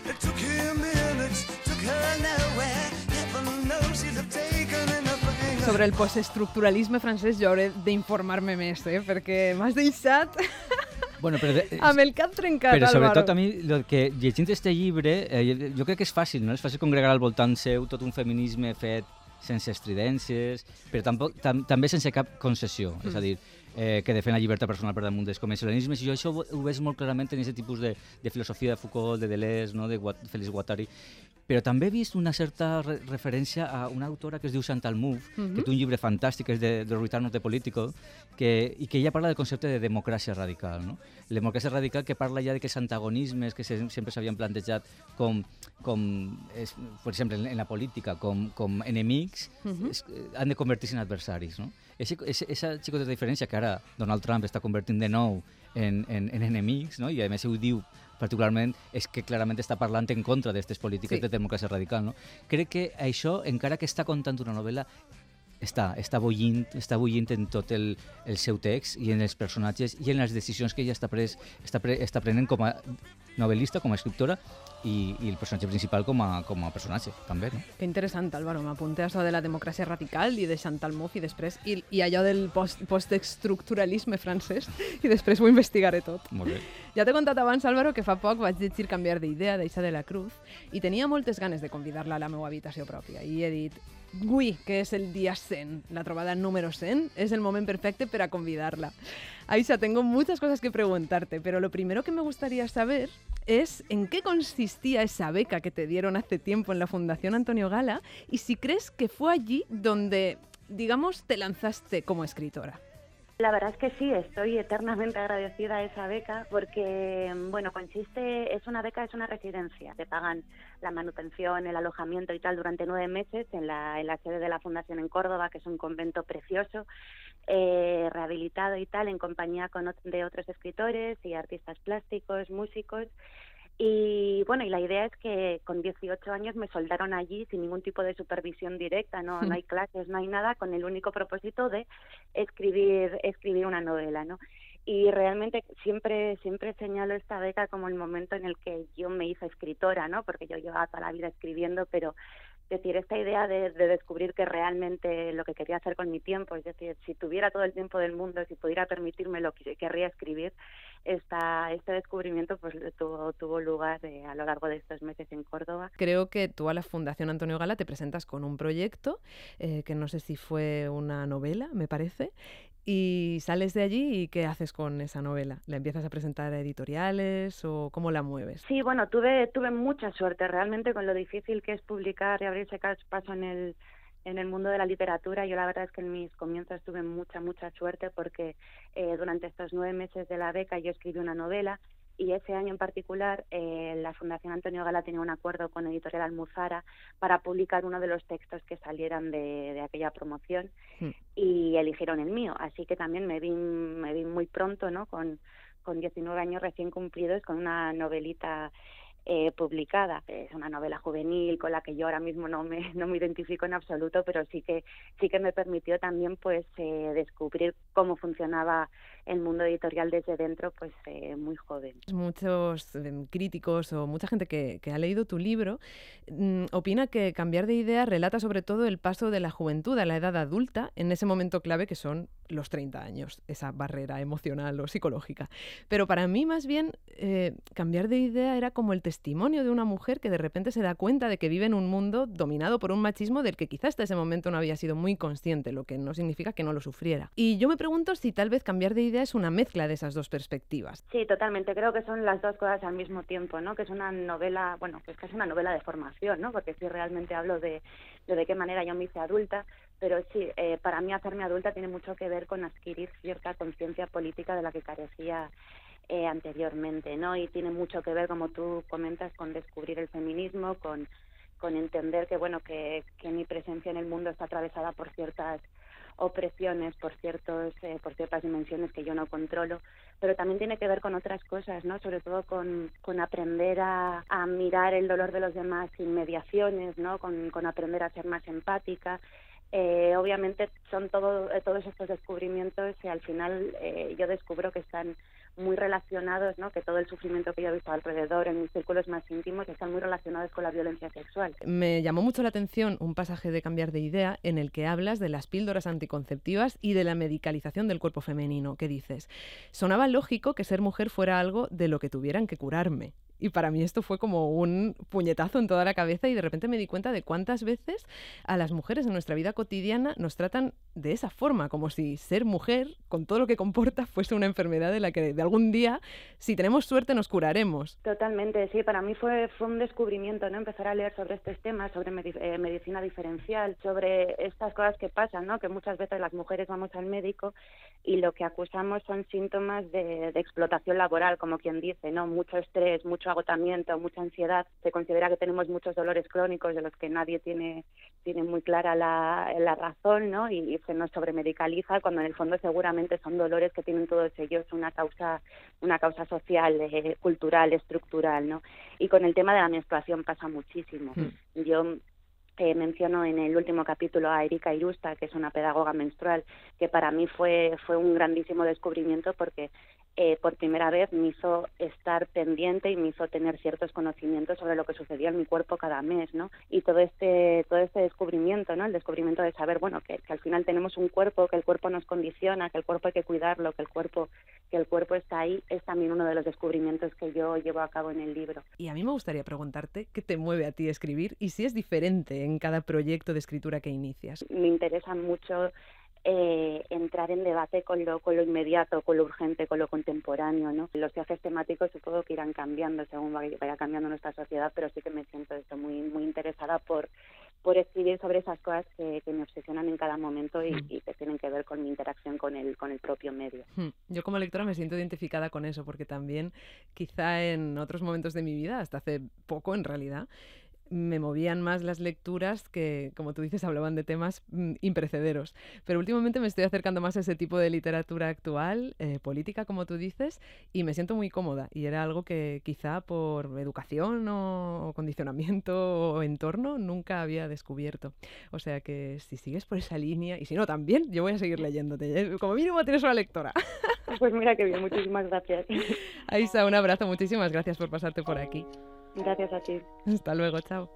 B: It took him minutes, took her nowhere. Heaven knows he'd have taken anything.
A: Sobre el postestructuralisme francès jo hauré d'informar-me més, eh? perquè m'has deixat
C: Bueno, però de,
A: amb el cap trencat,
C: Però sobretot
A: Álvaro.
C: a mi, el que llegint este llibre, eh, jo crec que és fàcil, no? És fàcil congregar al voltant seu tot un feminisme fet sense estridències, però tampoc, tam, també sense cap concessió, mm. és a dir, eh, que defen la llibertat personal per damunt dels convencionalismes, i jo això ho, ho veig molt clarament en aquest tipus de, de filosofia de Foucault, de Deleuze, no? de Guat, Félix Guattari, però també he vist una certa re referència a una autora que es diu Chantal Mouffe, mm -hmm. que té un llibre fantàstic, és de, de Return of the Political, que, i que ella parla del concepte de democràcia radical. No? La democràcia radical que parla ja de que els antagonismes que se, sempre s'havien plantejat com, com és, per exemple, en, la política, com, com enemics, uh -huh. es, han de convertir-se en adversaris. No? Aquesta xicoteta diferència que ara Donald Trump està convertint de nou en, en, en enemics, no? i a més ho diu particularment és que clarament està parlant en contra d'aquestes polítiques
A: sí.
C: de democràcia radical. No? Crec que això, encara que està contant una novel·la, està, està bullint, està bullint en tot el, el seu text i en els personatges i en les decisions que ella està, pres, està, pre, està prenent com a novel·lista, com a escriptora i, i el personatge principal com a, com a personatge, també, no?
A: Que interessant, Álvaro. M'apunté a això de la democràcia radical i de Chantal Mouffe i després i, i allò del post, postestructuralisme francès i després ho investigaré tot.
C: Molt bé.
A: Ja t'he contat abans, Álvaro, que fa poc vaig llegir Canviar d'idea d'Aixa de la Cruz i tenia moltes ganes de convidar-la a la meva habitació pròpia i he dit Avui, que és el dia 100, la trobada número 100, es el moment perfecte para convidarla. Aisha, tengo muchas cosas que preguntarte, pero lo primero que me gustaría saber es en qué consistía esa beca que te dieron hace tiempo en la Fundación Antonio Gala y si crees que fue allí donde, digamos, te lanzaste como escritora.
G: La verdad es que sí, estoy eternamente agradecida a esa beca porque, bueno, consiste, es una beca, es una residencia. Te pagan la manutención, el alojamiento y tal durante nueve meses en la, en la sede de la Fundación en Córdoba, que es un convento precioso, eh, rehabilitado y tal, en compañía con, de otros escritores y artistas plásticos, músicos. Y bueno, y la idea es que con 18 años me soldaron allí sin ningún tipo de supervisión directa, no, no hay clases, no hay nada, con el único propósito de escribir, escribir una novela, ¿no? Y realmente siempre, siempre señalo esta beca como el momento en el que yo me hice escritora, ¿no? Porque yo llevaba toda la vida escribiendo, pero es decir, esta idea de, de descubrir que realmente lo que quería hacer con mi tiempo, es decir, si tuviera todo el tiempo del mundo, si pudiera permitirme lo que querría escribir, esta, este descubrimiento pues tuvo, tuvo lugar eh, a lo largo de estos meses en Córdoba.
A: Creo que tú a la Fundación Antonio Gala te presentas con un proyecto, eh, que no sé si fue una novela, me parece, y sales de allí y ¿qué haces con esa novela? ¿La empiezas a presentar a editoriales o cómo la mueves?
G: Sí, bueno, tuve, tuve mucha suerte realmente con lo difícil que es publicar y abrirse paso en el, en el mundo de la literatura. Yo la verdad es que en mis comienzos tuve mucha, mucha suerte porque eh, durante estos nueve meses de la beca yo escribí una novela y ese año en particular eh, la Fundación Antonio Gala tenía un acuerdo con Editorial Almuzara para publicar uno de los textos que salieran de, de aquella promoción
A: Hmm.
G: y eligieron el mío. Así que también me vi, me vi muy pronto, ¿no? Con, con 19 años recién cumplidos, con una novelita eh, publicada. Es una novela juvenil con la que yo ahora mismo no me, no me identifico en absoluto, pero sí que, sí que me permitió también pues eh, descubrir cómo funcionaba el mundo editorial desde dentro, pues eh, muy joven.
A: Muchos em, críticos o mucha gente que, que ha leído tu libro mm, opina que cambiar de idea relata sobre todo el paso de la juventud a la edad adulta en ese momento clave que son los 30 años, esa barrera emocional o psicológica. Pero para mí más bien eh, cambiar de idea era como el testimonio de una mujer que de repente se da cuenta de que vive en un mundo dominado por un machismo del que quizás hasta ese momento no había sido muy consciente, lo que no significa que no lo sufriera. Y yo me pregunto si tal vez cambiar de idea es una mezcla de esas dos perspectivas.
G: Sí, totalmente. Creo que son las dos cosas al mismo tiempo, ¿no? Que es una novela, bueno, que es una novela de formación, ¿no? Porque sí realmente hablo de, de de qué manera yo me hice adulta, pero sí, eh, para mí hacerme adulta tiene mucho que ver con adquirir cierta conciencia política de la que carecía eh, anteriormente, ¿no? Y tiene mucho que ver, como tú comentas, con descubrir el feminismo, con, entender que, bueno, que mi presencia en el mundo está atravesada por ciertas opresiones, por ciertos, eh, por ciertas dimensiones que yo no controlo, pero también tiene que ver con otras cosas, ¿no? Sobre todo con, con aprender a, a mirar el dolor de los demás sin mediaciones, ¿no? Con, con aprender a ser más empática. Eh, obviamente son todo, eh, todos estos descubrimientos que al final eh, yo descubro que están muy relacionados, ¿no? que todo el sufrimiento que yo he visto alrededor en mis círculos más íntimos están muy relacionados con la violencia sexual.
A: Me llamó mucho la atención un pasaje de Cambiar de Idea en el que hablas de las píldoras anticonceptivas y de la medicalización del cuerpo femenino, que dices, sonaba lógico que ser mujer fuera algo de lo que tuvieran que curarme. Y para mí esto fue como un puñetazo en toda la cabeza y de repente me di cuenta de cuántas veces a las mujeres en nuestra vida cotidiana nos tratan de esa forma, como si ser mujer, con todo lo que comporta, fuese una enfermedad de la que de algún día, si tenemos suerte, nos curaremos.
G: Totalmente, sí, para mí fue, fue un descubrimiento, ¿no? Empezar a leer sobre estos temas, sobre eh, medicina diferencial, sobre estas cosas que pasan, ¿no? Que muchas veces las mujeres vamos al médico y lo que acusamos son síntomas de, de explotación laboral, como quien dice, ¿no? Mucho estrés, mucho agotamiento, mucha ansiedad. Se considera que tenemos muchos dolores crónicos de los que nadie tiene, tiene muy clara la, la razón, ¿no? Y, y se nos sobremedicaliza cuando en el fondo seguramente son dolores que tienen todos ellos una causa, una causa social, eh, cultural, estructural, ¿no? Y con el tema de la menstruación pasa muchísimo. Yo eh, menciono en el último capítulo a Erika Irusta, que es una pedagoga menstrual, que para mí fue, fue un grandísimo descubrimiento porque eh, por primera vez me hizo estar pendiente y me hizo tener ciertos conocimientos sobre lo que sucedía en mi cuerpo cada mes, ¿no? Y todo este, todo este descubrimiento, ¿no? El descubrimiento de saber, bueno, que, que al final tenemos un cuerpo, que el cuerpo nos condiciona, que el cuerpo hay que cuidarlo, que el cuerpo, que el cuerpo está ahí, es también uno de los descubrimientos que yo llevo a cabo en el libro.
A: Y a mí me gustaría preguntarte qué te mueve a ti escribir y si es diferente en cada proyecto de escritura que inicias.
G: me interesa mucho eh, entrar en debate con lo, con lo inmediato, con lo urgente, con lo contemporáneo, ¿no? Los viajes temáticos supongo que irán cambiando según vaya cambiando nuestra sociedad, pero sí que me siento esto muy, muy interesada por, por escribir sobre esas cosas que, que me obsesionan en cada momento y, y que tienen que ver con mi interacción con el, con el propio medio.
A: Hmm, Yo como lectora me siento identificada con eso, porque también quizá en otros momentos de mi vida, hasta hace poco en realidad, me movían más las lecturas que, como tú dices, hablaban de temas mm, imprecederos. Pero últimamente me estoy acercando más a ese tipo de literatura actual, eh, política, como tú dices, y me siento muy cómoda. Y era algo que quizá por educación o, o condicionamiento o entorno nunca había descubierto. O sea que si sigues por esa línea, y si no también, yo voy a seguir leyéndote. ¿eh? Como mínimo tienes una lectora.
G: Pues mira que bien, muchísimas gracias.
A: Aisa, un abrazo, muchísimas gracias por pasarte por aquí.
G: Gracias a ti.
A: Hasta luego, chao.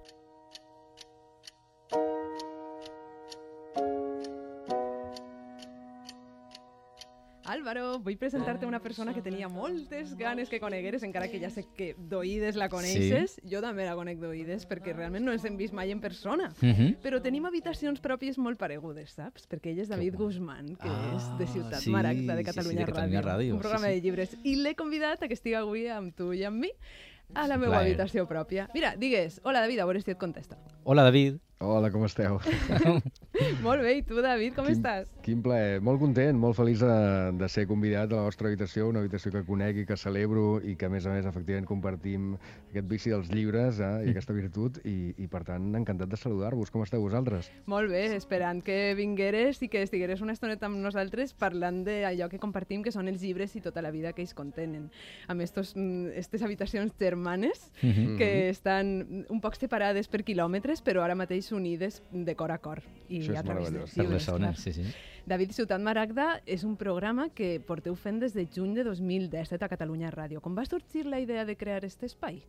A: Álvaro, vull presentar-te una persona que tenia moltes ganes que conegueres, encara que ja sé que d'oïdes la coneixes. Jo també la conec d'oïdes, perquè realment no ens hem vist mai en persona.
C: Mhm.
A: Però tenim habitacions pròpies molt paregudes, saps? Perquè ell és David Guzmán, que és de Ciutat
C: Ah, sí,
A: Maragda, de
C: sí, sí,
A: Catalunya,
C: de Catalunya Ràdio,
A: un
C: sí,
A: programa
C: sí.
A: de llibres. I l'he convidat a que estigui avui amb tu i amb mi a la meva
C: plaer.
A: habitació pròpia. Mira, digues, hola David, a veure si et contesta.
C: Hola, David.
J: Hola, com esteu?
A: Molt bé, i tu, David, com
J: Quin-
A: estàs?
J: Quin plaer. Molt content, molt feliç de, de ser convidat a la vostra habitació, una habitació que conec i que celebro i que, a més a més, efectivament compartim aquest vici dels llibres eh, i aquesta virtut i, i, per tant, encantat de saludar-vos. Com esteu vosaltres?
A: Molt bé, esperant que vingueres i que estigueres una estoneta amb nosaltres parlant d'allò que compartim, que són els llibres i tota la vida que ells contenen. Amb estos, mm, estes habitacions germanes
C: Mhm.
A: que estan un poc separades per quilòmetres, però ara mateix Nacions Unides de cor a cor. I
J: Això és
A: a través de
J: meravellós.
C: Per les zones, sí, sí.
A: David Ciutat Maragda és un programa que porteu fent des de juny de 2017 a Catalunya Ràdio. Com va sorgir la idea de crear aquest espai?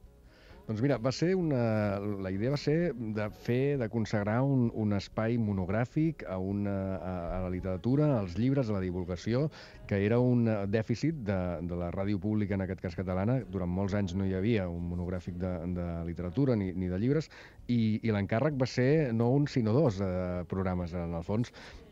J: Doncs mira, va ser una... la idea va ser de fer, de consagrar un, un espai monogràfic a, una, a, a la literatura, als llibres, a la divulgació, que era un dèficit de, de la ràdio pública, en aquest cas catalana. Durant molts anys no hi havia un monogràfic de, de literatura ni, ni de llibres, i, i l'encàrrec va ser no un, sinó dos eh, programes. En el fons,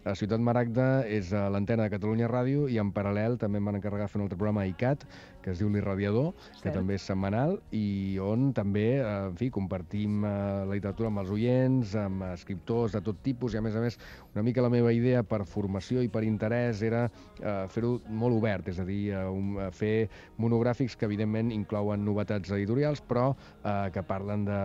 J: a Ciutat Maragda és l'antena de Catalunya Ràdio i en paral·lel també em van encarregar fer un altre programa a ICAT, que es diu L'Irradiador, que també és setmanal i on també, eh, en fi, compartim eh, la literatura amb els oients, amb escriptors de tot tipus i, a més a més, una mica la meva idea per formació i per interès era eh, fer-ho molt obert, és a dir, eh, un, eh, fer monogràfics que, evidentment, inclouen novetats editorials, però eh, que parlen de...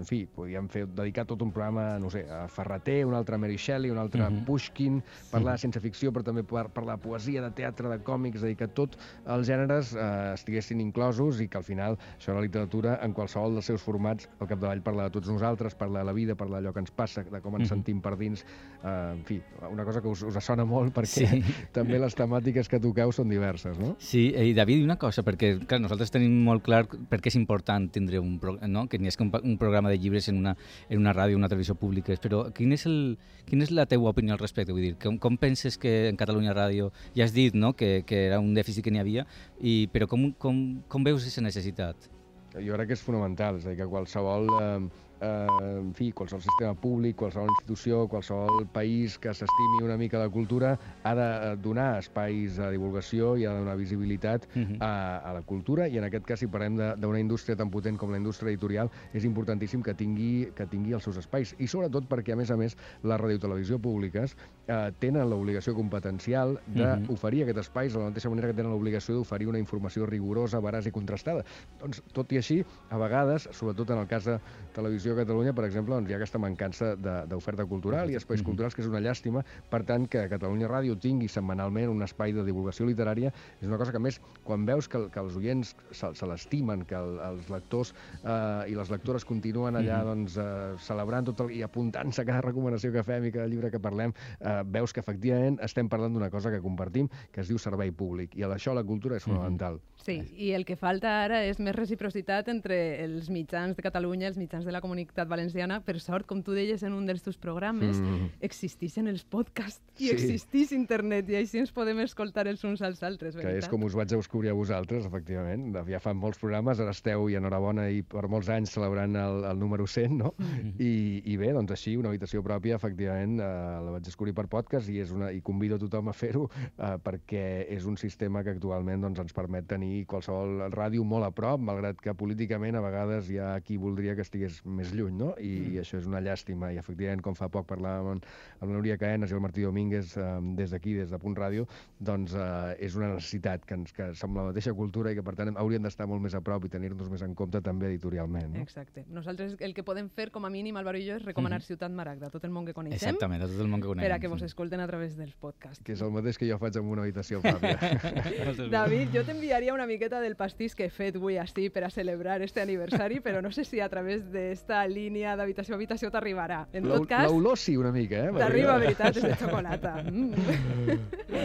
J: En fi, podríem fer, dedicar tot un programa, no sé, a Ferreter, un altre a Mary Shelley, un altre a
C: Mhm.
J: Pushkin, parlar de ciència ficció, però també par parlar de poesia, de teatre, de còmics, és a dir, que tots els gèneres eh, estiguessin inclosos i que al final això la literatura, en qualsevol dels seus formats, al capdavall parla de tots nosaltres, parla de la vida, parla d'allò que ens passa, de com ens
C: Mhm.
J: sentim per dins, eh, en fi, una cosa que us, us sona molt perquè
C: Sí.
J: també les temàtiques que toqueu són diverses, no?
C: Sí, i David, una cosa, perquè clar, nosaltres tenim molt clar per què és important tindre un, pro, no? que n'hi hagi un, pa- un programa de llibres en una, en una ràdio, una televisió pública, però quin és el, quina és la teua opinió al respecte? Vull dir, com, com penses que en Catalunya Ràdio, ja has dit no? que, que era un dèficit que n'hi havia, i, però com, com, com veus aquesta necessitat?
J: Jo crec que és fonamental, és a dir, que qualsevol, eh, eh, en fi, qualsevol sistema públic, qualsevol institució, qualsevol país que s'estimi una mica la cultura ha de eh, donar espais de divulgació i ha de donar visibilitat
C: Mhm.
J: a, a la cultura i en aquest cas si parlem de- d'una indústria tan potent com la indústria editorial és importantíssim que tingui, que tingui els seus espais i sobretot perquè a més a més les radiotelevisió públiques eh, tenen l'obligació competencial
C: Mhm.
J: d'oferir aquest espais de la mateixa manera que tenen l'obligació d'oferir una informació rigorosa, veraç i contrastada. Doncs, tot i així, a vegades, sobretot en el cas de Televisió Catalunya, per exemple, doncs hi ha aquesta mancança de- d'oferta cultural i espais
C: Mhm.
J: culturals, que és una llàstima. Per tant, que Catalunya Ràdio tingui setmanalment un espai de divulgació literària és una cosa que, a més, quan veus que, que els oients se, se l'estimen, que el, els lectors eh, i les lectores continuen allà
C: Mhm.
J: doncs, eh, celebrant tot el, i apuntant-se a cada recomanació que fem i cada llibre que parlem, eh, veus que efectivament estem parlant d'una cosa que compartim, que es diu servei públic. I això la cultura és fonamental.
A: Sí, i el que falta ara és més reciprocitat entre els mitjans de Catalunya i els mitjans de la comunitat valenciana. Per sort, com tu deies en un dels teus programes,
J: Mm.
A: existeixen els podcasts i
J: Sí.
A: existeix internet i així ens podem escoltar els uns als altres,
J: que
A: veritat?
J: és com us vaig descobrir a vosaltres, efectivament. Ja fan molts programes, ara esteu, i enhorabona, i per molts anys celebrant el, el número 100, no? I, I bé, doncs així, una habitació pròpia, efectivament, eh, la vaig descobrir per podcast i, és una, i convido a tothom a fer-ho eh, perquè és un sistema que actualment doncs, ens permet tenir qualsevol ràdio molt a prop, malgrat que políticament a vegades hi ha qui voldria que estigués més lluny, no? I, mm. i això és una llàstima. I efectivament, com fa poc parlàvem amb, amb la Núria Caenas i el Martí Domínguez eh, des d'aquí, des de Punt Ràdio, doncs eh, és una necessitat que, ens, que som la mateixa cultura i que per tant hauríem d'estar molt més a prop i tenir-nos més en compte també editorialment. No?
A: Exacte. Nosaltres el que podem fer, com a mínim, Álvaro i jo, és recomanar Ciutat Maragda a tot el món que coneixem
C: Exactament, a tot el món que coneguem.
A: per a que vos escolten a través dels podcasts.
J: Que és el mateix que jo faig amb una habitació pròpia.
A: David, jo t'enviaria una miqueta del pastís que he fet avui així per a celebrar este aniversari, però no sé si a través d'esta línia d'habitació a habitació t'arribarà. En tot cas,
J: L'olor sí, una mica, eh?
A: t'arriba, veritat, és de xocolata. Mm.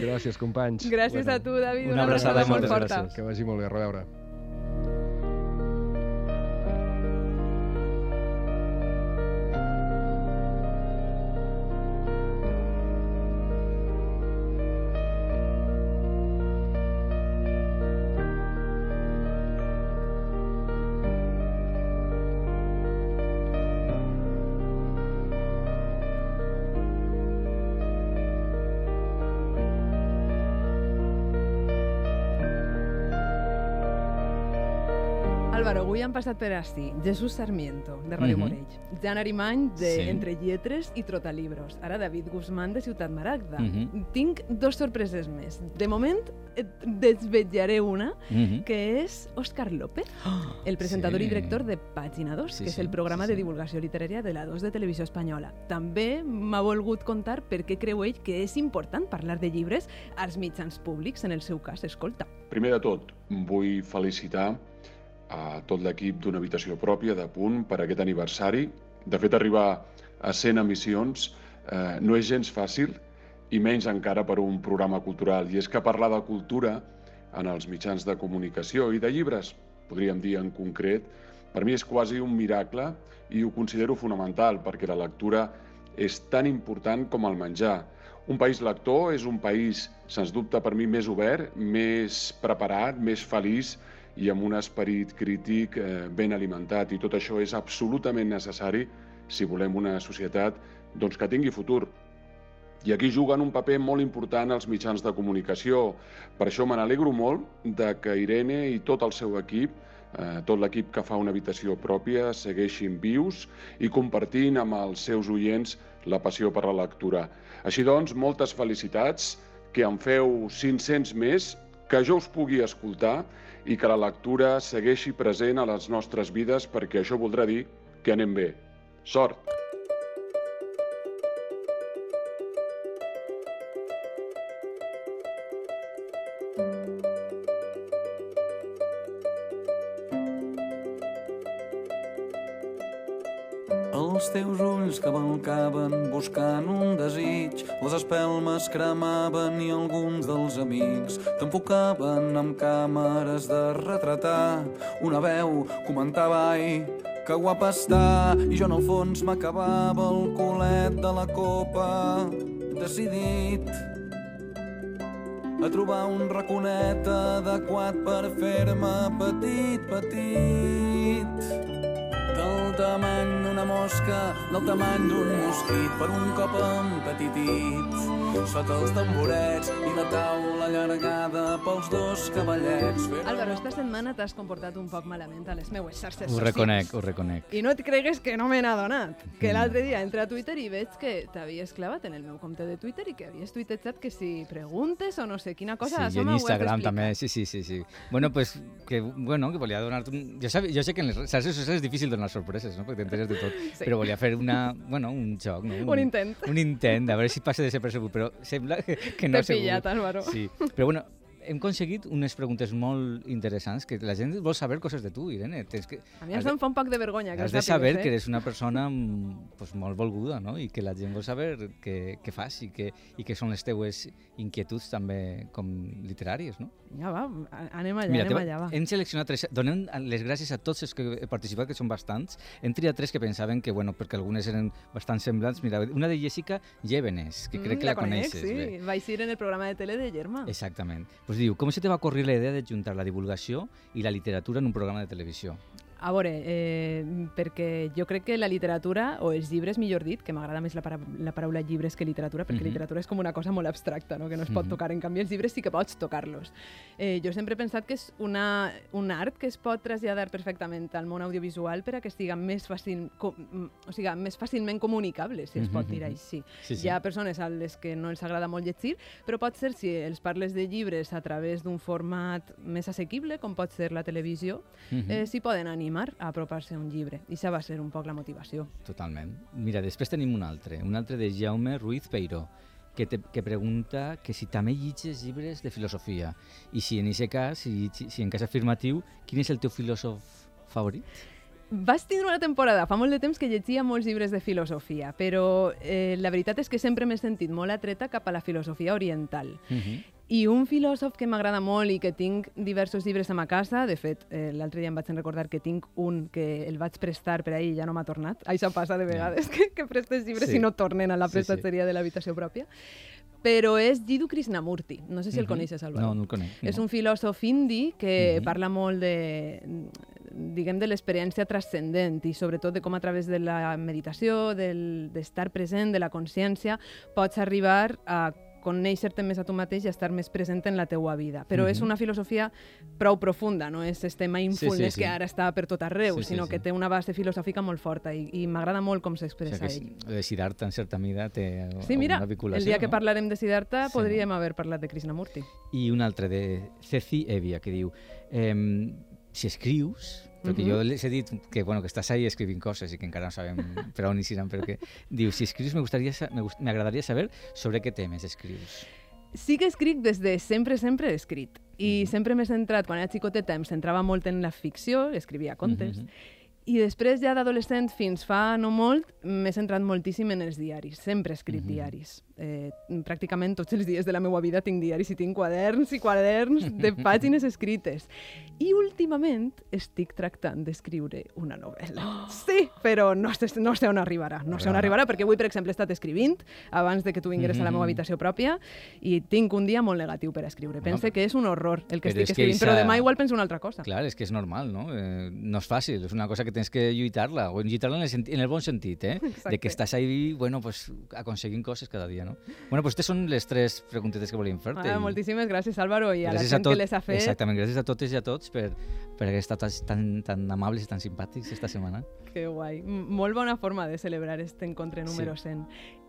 J: Gràcies, companys.
A: Gràcies a tu, David.
C: Una abraçada i
A: molt
C: moltes
A: forta.
C: gràcies.
J: Que vagi molt bé, a reveure.
A: Avui han passat per ací Jesús Sarmiento, de Ràdio
C: Mhm.
A: Morell, Jan Arimany, de
C: Sí.
A: Entre Lletres i Trotalibros, ara David Guzmán, de Ciutat Maragda.
C: Mhm.
A: Tinc dos sorpreses més. De moment, et desvetllaré una,
C: Mhm.
A: que és Òscar López, el presentador
C: sí.
A: i director de Pàgina 2,
C: Sí,
A: que és el programa
C: sí,
A: de
C: sí.
A: divulgació literària de la 2 de Televisió Espanyola. També m'ha volgut contar per què creu ell que és important parlar de llibres als mitjans públics, en el seu cas, escolta.
K: Primer de tot, vull felicitar a tot l'equip d'una habitació pròpia de punt per aquest aniversari. De fet, arribar a 100 emissions eh, no és gens fàcil i menys encara per un programa cultural. I és que parlar de cultura en els mitjans de comunicació i de llibres, podríem dir en concret, per mi és quasi un miracle i ho considero fonamental perquè la lectura és tan important com el menjar. Un país lector és un país, sens dubte per mi, més obert, més preparat, més feliç i amb un esperit crític eh, ben alimentat. I tot això és absolutament necessari si volem una societat doncs, que tingui futur. I aquí juguen un paper molt important els mitjans de comunicació. Per això me n'alegro molt de que Irene i tot el seu equip, eh, tot l'equip que fa una habitació pròpia, segueixin vius i compartint amb els seus oients la passió per la lectura. Així doncs, moltes felicitats, que en feu 500 més, que jo us pugui escoltar i que la lectura segueixi present a les nostres vides perquè això voldrà dir que anem bé. Sort!
L: Ulls cavalcaven buscant un desig, les espelmes cremaven i alguns dels amics t'enfocaven amb càmeres de retratar. Una veu comentava, ai, que guapa està, i jo en el fons m'acabava el culet de la copa, decidit a trobar un raconet adequat per fer-me petit, petit. Del tamany d'una mosca, del tamany d'un mosquit, per un cop empetitit. Sota els tamborets i la taula allargada pels dos cavallets.
A: Álvaro, esta setmana t'has comportat un poc malament a les meues xarxes
C: Ho
A: socials.
C: reconec, ho reconec.
A: I no et cregues que no me n'he adonat. Que
C: Mm.
A: l'altre dia entré a Twitter i veig que t'havies clavat en el meu compte de Twitter i que havies tuitejat que si preguntes o no sé quina cosa,
C: sí, i en Instagram també, sí, sí, sí, sí. Bueno, pues, que, bueno, que volia donar-te un... Jo, sab... jo sé que en les xarxes socials és difícil donar sorpreses, no? perquè t'enteres de tot,
A: Sí.
C: però volia fer una, bueno, un joc, no?
A: Un intent.
C: Un intent, a veure si passa de ser percebut, però sembla que, que no
A: T'he
C: ha sigut.
A: pillat, Álvaro.
C: Sí, però bueno, hem aconseguit unes preguntes molt interessants, que la gent vol saber coses de tu, Irene. Tens que,
A: A mi això em fa un poc de vergonya que
C: Has de saber
A: eh?
C: que eres una persona mm, pues, molt volguda, no? I que la gent vol saber què, què fas i què, i què són les teues inquietuds també com literàries, no?
A: Ja va, anem allà,
C: Mira,
A: anem
C: te-
A: allà, va.
C: hem seleccionat tres... Donem les gràcies a tots els que he participat, que són bastants. Hem triat tres que pensaven que, bueno, perquè algunes eren bastant semblants. Mira, una de Jessica Llévenes, que crec
A: Mm,
C: que la,
A: conec,
C: coneixes.
A: sí.
C: bé.
A: Vaig ir en el programa de tele de Germà.
C: Exactament. Pues diu, com se te va ocórrer la idea de juntar la divulgació i la literatura en un programa de televisió?
A: A veure, eh, perquè jo crec que la literatura, o els llibres, millor dit, que m'agrada més la, para la paraula llibres que literatura, perquè
C: Mhm.
A: literatura és com una cosa molt abstracta, no? que no es pot
C: Mhm.
A: tocar. En canvi, els llibres sí que pots tocar-los. Eh, jo sempre he pensat que és una, un art que es pot traslladar perfectament al món audiovisual per a que estigui més, fàcil, com, mm, o sigui, més fàcilment comunicable, si es pot
C: Mhm,
A: dir
C: mhm.
A: així.
C: Sí, sí.
A: Hi ha persones a les que no els agrada molt llegir, però pot ser si els parles de llibres a través d'un format més assequible, com pot ser la televisió,
C: Mhm.
A: eh, s'hi poden animar a apropar-se a un llibre. I això va ser un poc la motivació.
C: Totalment. Mira, després tenim un altre, un altre de Jaume Ruiz Peiró, que, te, que pregunta que si també llitges llibres de filosofia i si en aquest cas, si, si, en cas afirmatiu, quin és el teu filòsof favorit?
A: Vaig tindre una temporada, fa molt de temps que llegia molts llibres de filosofia, però eh, la veritat és que sempre m'he sentit molt atreta cap a la filosofia oriental.
C: Uh -huh.
A: I un filòsof que m'agrada molt i que tinc diversos llibres a ma casa, de fet, eh, l'altre dia em vaig recordar que tinc un que el vaig prestar per ahir i ja no m'ha tornat. Això passa de vegades, que, que prestes llibres
C: Sí.
A: i no tornen a la
C: Sí, sí.
A: prestatgeria de l'habitació pròpia. Però és Jiddu Krishnamurti, no sé si el
C: Mhm.
A: coneixes, Álvaro.
C: No, no el conec.
A: És
C: no.
A: un filòsof indi que
C: Mhm.
A: parla molt de, diguem, de l'experiència transcendent i sobretot de com a través de la meditació, del- d'estar present, de la consciència, pots arribar a conèixer-te més a tu mateix i estar més present en la teua vida. Però és
C: Mhm.
A: una filosofia prou profunda, no és este mindfulness
C: sí.
A: que ara està per tot arreu,
C: Sí, sí,
A: sinó
C: sí.
A: que té una base filosòfica molt forta i, i m'agrada molt com
C: O
A: s'expressa
C: sigui que
A: ell.
C: és- de Siddhartha, en certa mida, té
A: Sí, mira,
C: una vinculació.
A: el dia que
C: no?
A: parlarem de Siddhartha
C: Sí,
A: podríem haver parlat de Krishnamurti.
C: I un altre de Ceci Evia, que diu eh, si escrius, perquè
A: Mhm.
C: jo les he dit que, bueno, que estàs ahí escrivint coses i que encara no sabem per on hi seran, perquè diu, si escrius me gustaría sa- me gust- m'agradaria saber sobre què temes escrius.
A: Sí que escric des de sempre, sempre he escrit. I
C: Mhm.
A: sempre m'he centrat, quan era xicoteta, em centrava molt en la ficció, escrivia contes,
C: Mhm.
A: I després, ja d'adolescent fins fa no molt, m'he centrat moltíssim en els diaris. Sempre he escrit
C: Mhm.
A: diaris. Eh, pràcticament tots els dies de la meva vida tinc diaris i tinc quaderns i quaderns de pàgines escrites. I últimament estic tractant d'escriure una novel·la. Sí, però no sé, no sé on arribarà. No sé on
C: Brava.
A: arribarà, perquè avui, per exemple, he estat escrivint abans de que tu vingueres a la meva
C: Mhm.
A: habitació pròpia i tinc un dia molt negatiu per escriure. Pense que és un horror el que
C: Però
A: estic
C: és que
A: escrivint, però demà igual penso una altra cosa.
C: Clar, és que és normal, no? Eh, no és fàcil, és una cosa que tens que lluitar-la, o lluitar-la en, el en el bon sentit, eh?
A: Exacte.
C: De que estàs ahí, bueno, pues, aconseguint coses cada dia, no? Bueno, pues aquestes són les tres preguntetes que volíem fer-te.
A: Ah,
C: i
A: moltíssimes gràcies, Álvaro, i a la
C: gràcies
A: gent
C: tot,
A: que les ha fet.
C: Exactament, gràcies a totes i a tots per, per haver estat tan, tan amables i tan simpàtics esta setmana.
A: Que guai. M- Molt bona forma de celebrar este encontre número
C: Sí.
A: 100.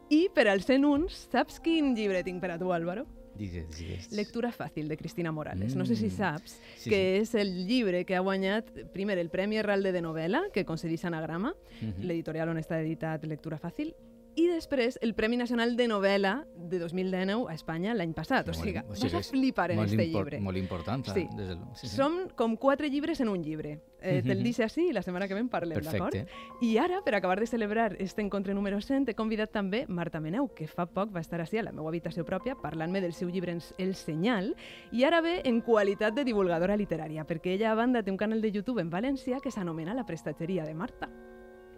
A: I per al 101, saps quin llibre tinc per a tu, Álvaro?
C: Digues, digues.
A: Lectura fàcil, de Cristina Morales. No sé si
C: Mm.
A: saps
C: Sí,
A: que és el llibre que ha guanyat, primer, el Premi Herralde de Novel·la, que concedís Anagrama,
C: Mhm.
A: l'editorial on està editat Lectura Fàcil, i després el Premi Nacional de Novel·la de 2019 a Espanya l'any passat. O
C: Molt-
A: sigui,
C: o
A: vas
C: sigui,
A: a
C: és
A: flipar en
C: impor-
A: llibre.
C: Molt important,
A: Sí.
C: des del... sí, sí.
A: Som com quatre llibres en un llibre. Eh, Te'l
C: Mhm.
A: dice així i la setmana que ve en parlem, d'acord? I ara, per acabar de celebrar este encontre número 100, he convidat també Marta Meneu, que fa poc va estar així a la meva habitació pròpia parlant-me del seu llibre El Senyal, i ara ve en qualitat de divulgadora literària, perquè ella a banda té un canal de YouTube en València que s'anomena La Prestatgeria de Marta.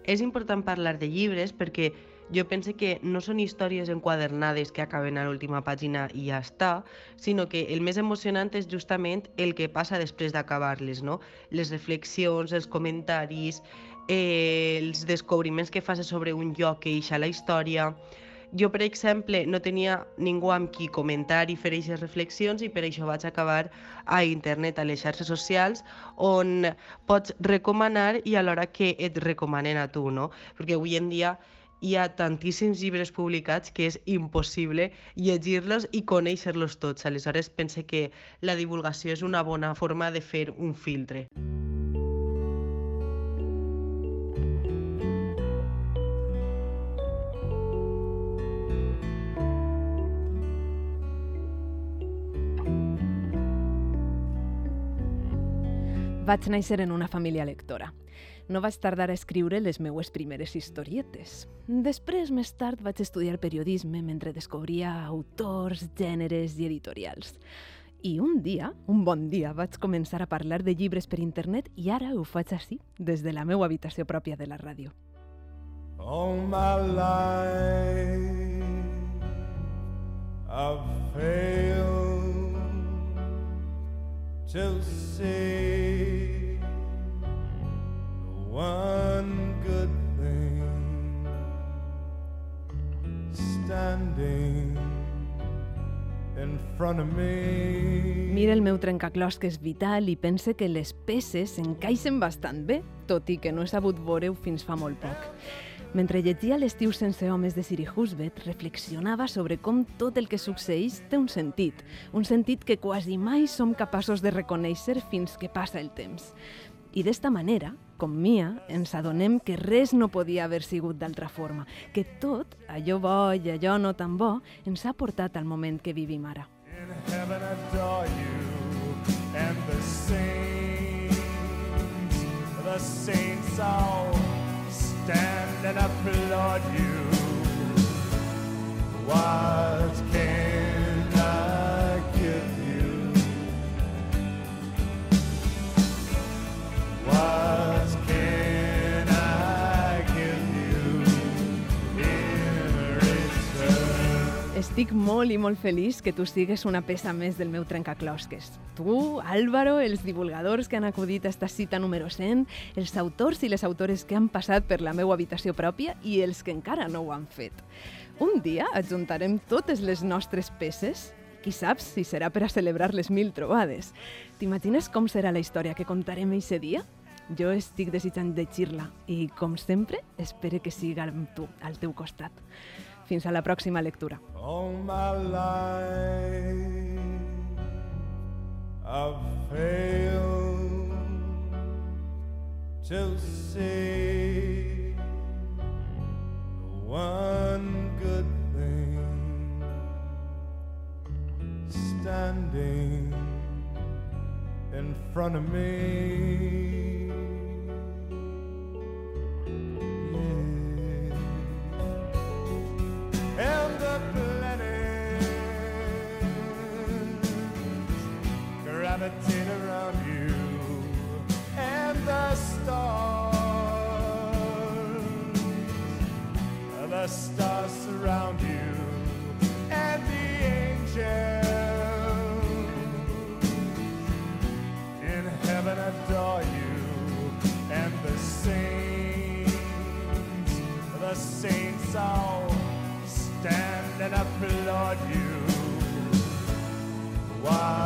M: És important parlar de llibres perquè jo pense que no són històries enquadernades que acaben a l'última pàgina i ja està, sinó que el més emocionant és justament el que passa després d'acabar-les, no? Les reflexions, els comentaris, eh, els descobriments que fas sobre un lloc que eixa la història. Jo, per exemple, no tenia ningú amb qui comentar i fer aquestes reflexions i per això vaig acabar a internet, a les xarxes socials, on pots recomanar i alhora que et recomanen a tu, no? Perquè avui en dia hi ha tantíssims llibres publicats que és impossible llegir-los i conèixer-los tots. Aleshores, pense que la divulgació és una bona forma de fer un filtre.
A: Vaig néixer en una família lectora. No vaig tardar a escriure les meues primeres historietes. Després, més tard, vaig estudiar periodisme mentre descobria autors, gèneres i editorials. I un dia, un bon dia, vaig començar a parlar de llibres per internet i ara ho faig així, des de la meva habitació pròpia de la ràdio.
I: All my life I've failed to see one good thing standing in front of me.
A: Mira el meu trencaclosques vital i pense que les peces encaixen bastant bé, tot i que no he sabut veure-ho fins fa molt poc. Mentre llegia L'estiu sense homes de Siri Husbet, reflexionava sobre com tot el que succeeix té un sentit, un sentit que quasi mai som capaços de reconèixer fins que passa el temps. I d'esta manera, com Mia, ens adonem que res no podia haver sigut d'altra forma, que tot, allò bo i allò no tan bo, ens ha portat al moment que vivim ara.
I: In you, and the saints, the saints all stand and applaud you. What can
A: Estic molt i molt feliç que tu sigues una peça més del meu trencaclosques. Tu, Álvaro, els divulgadors que han acudit a esta cita número 100, els autors i les autores que han passat per la meva habitació pròpia i els que encara no ho han fet. Un dia adjuntarem totes les nostres peces qui sap si serà per a celebrar les mil trobades. T'imagines com serà la història que contarem eixe dia? Jo estic desitjant llegir-la i, com sempre, espero que siga amb tu, al teu costat. Fins a la pròxima lectura.
I: All my life I've failed to see one good thing standing in front of me. gravitate around you and the stars. The stars surround you and the angels in heaven adore you and the saints. The saints all stand and applaud you. Why?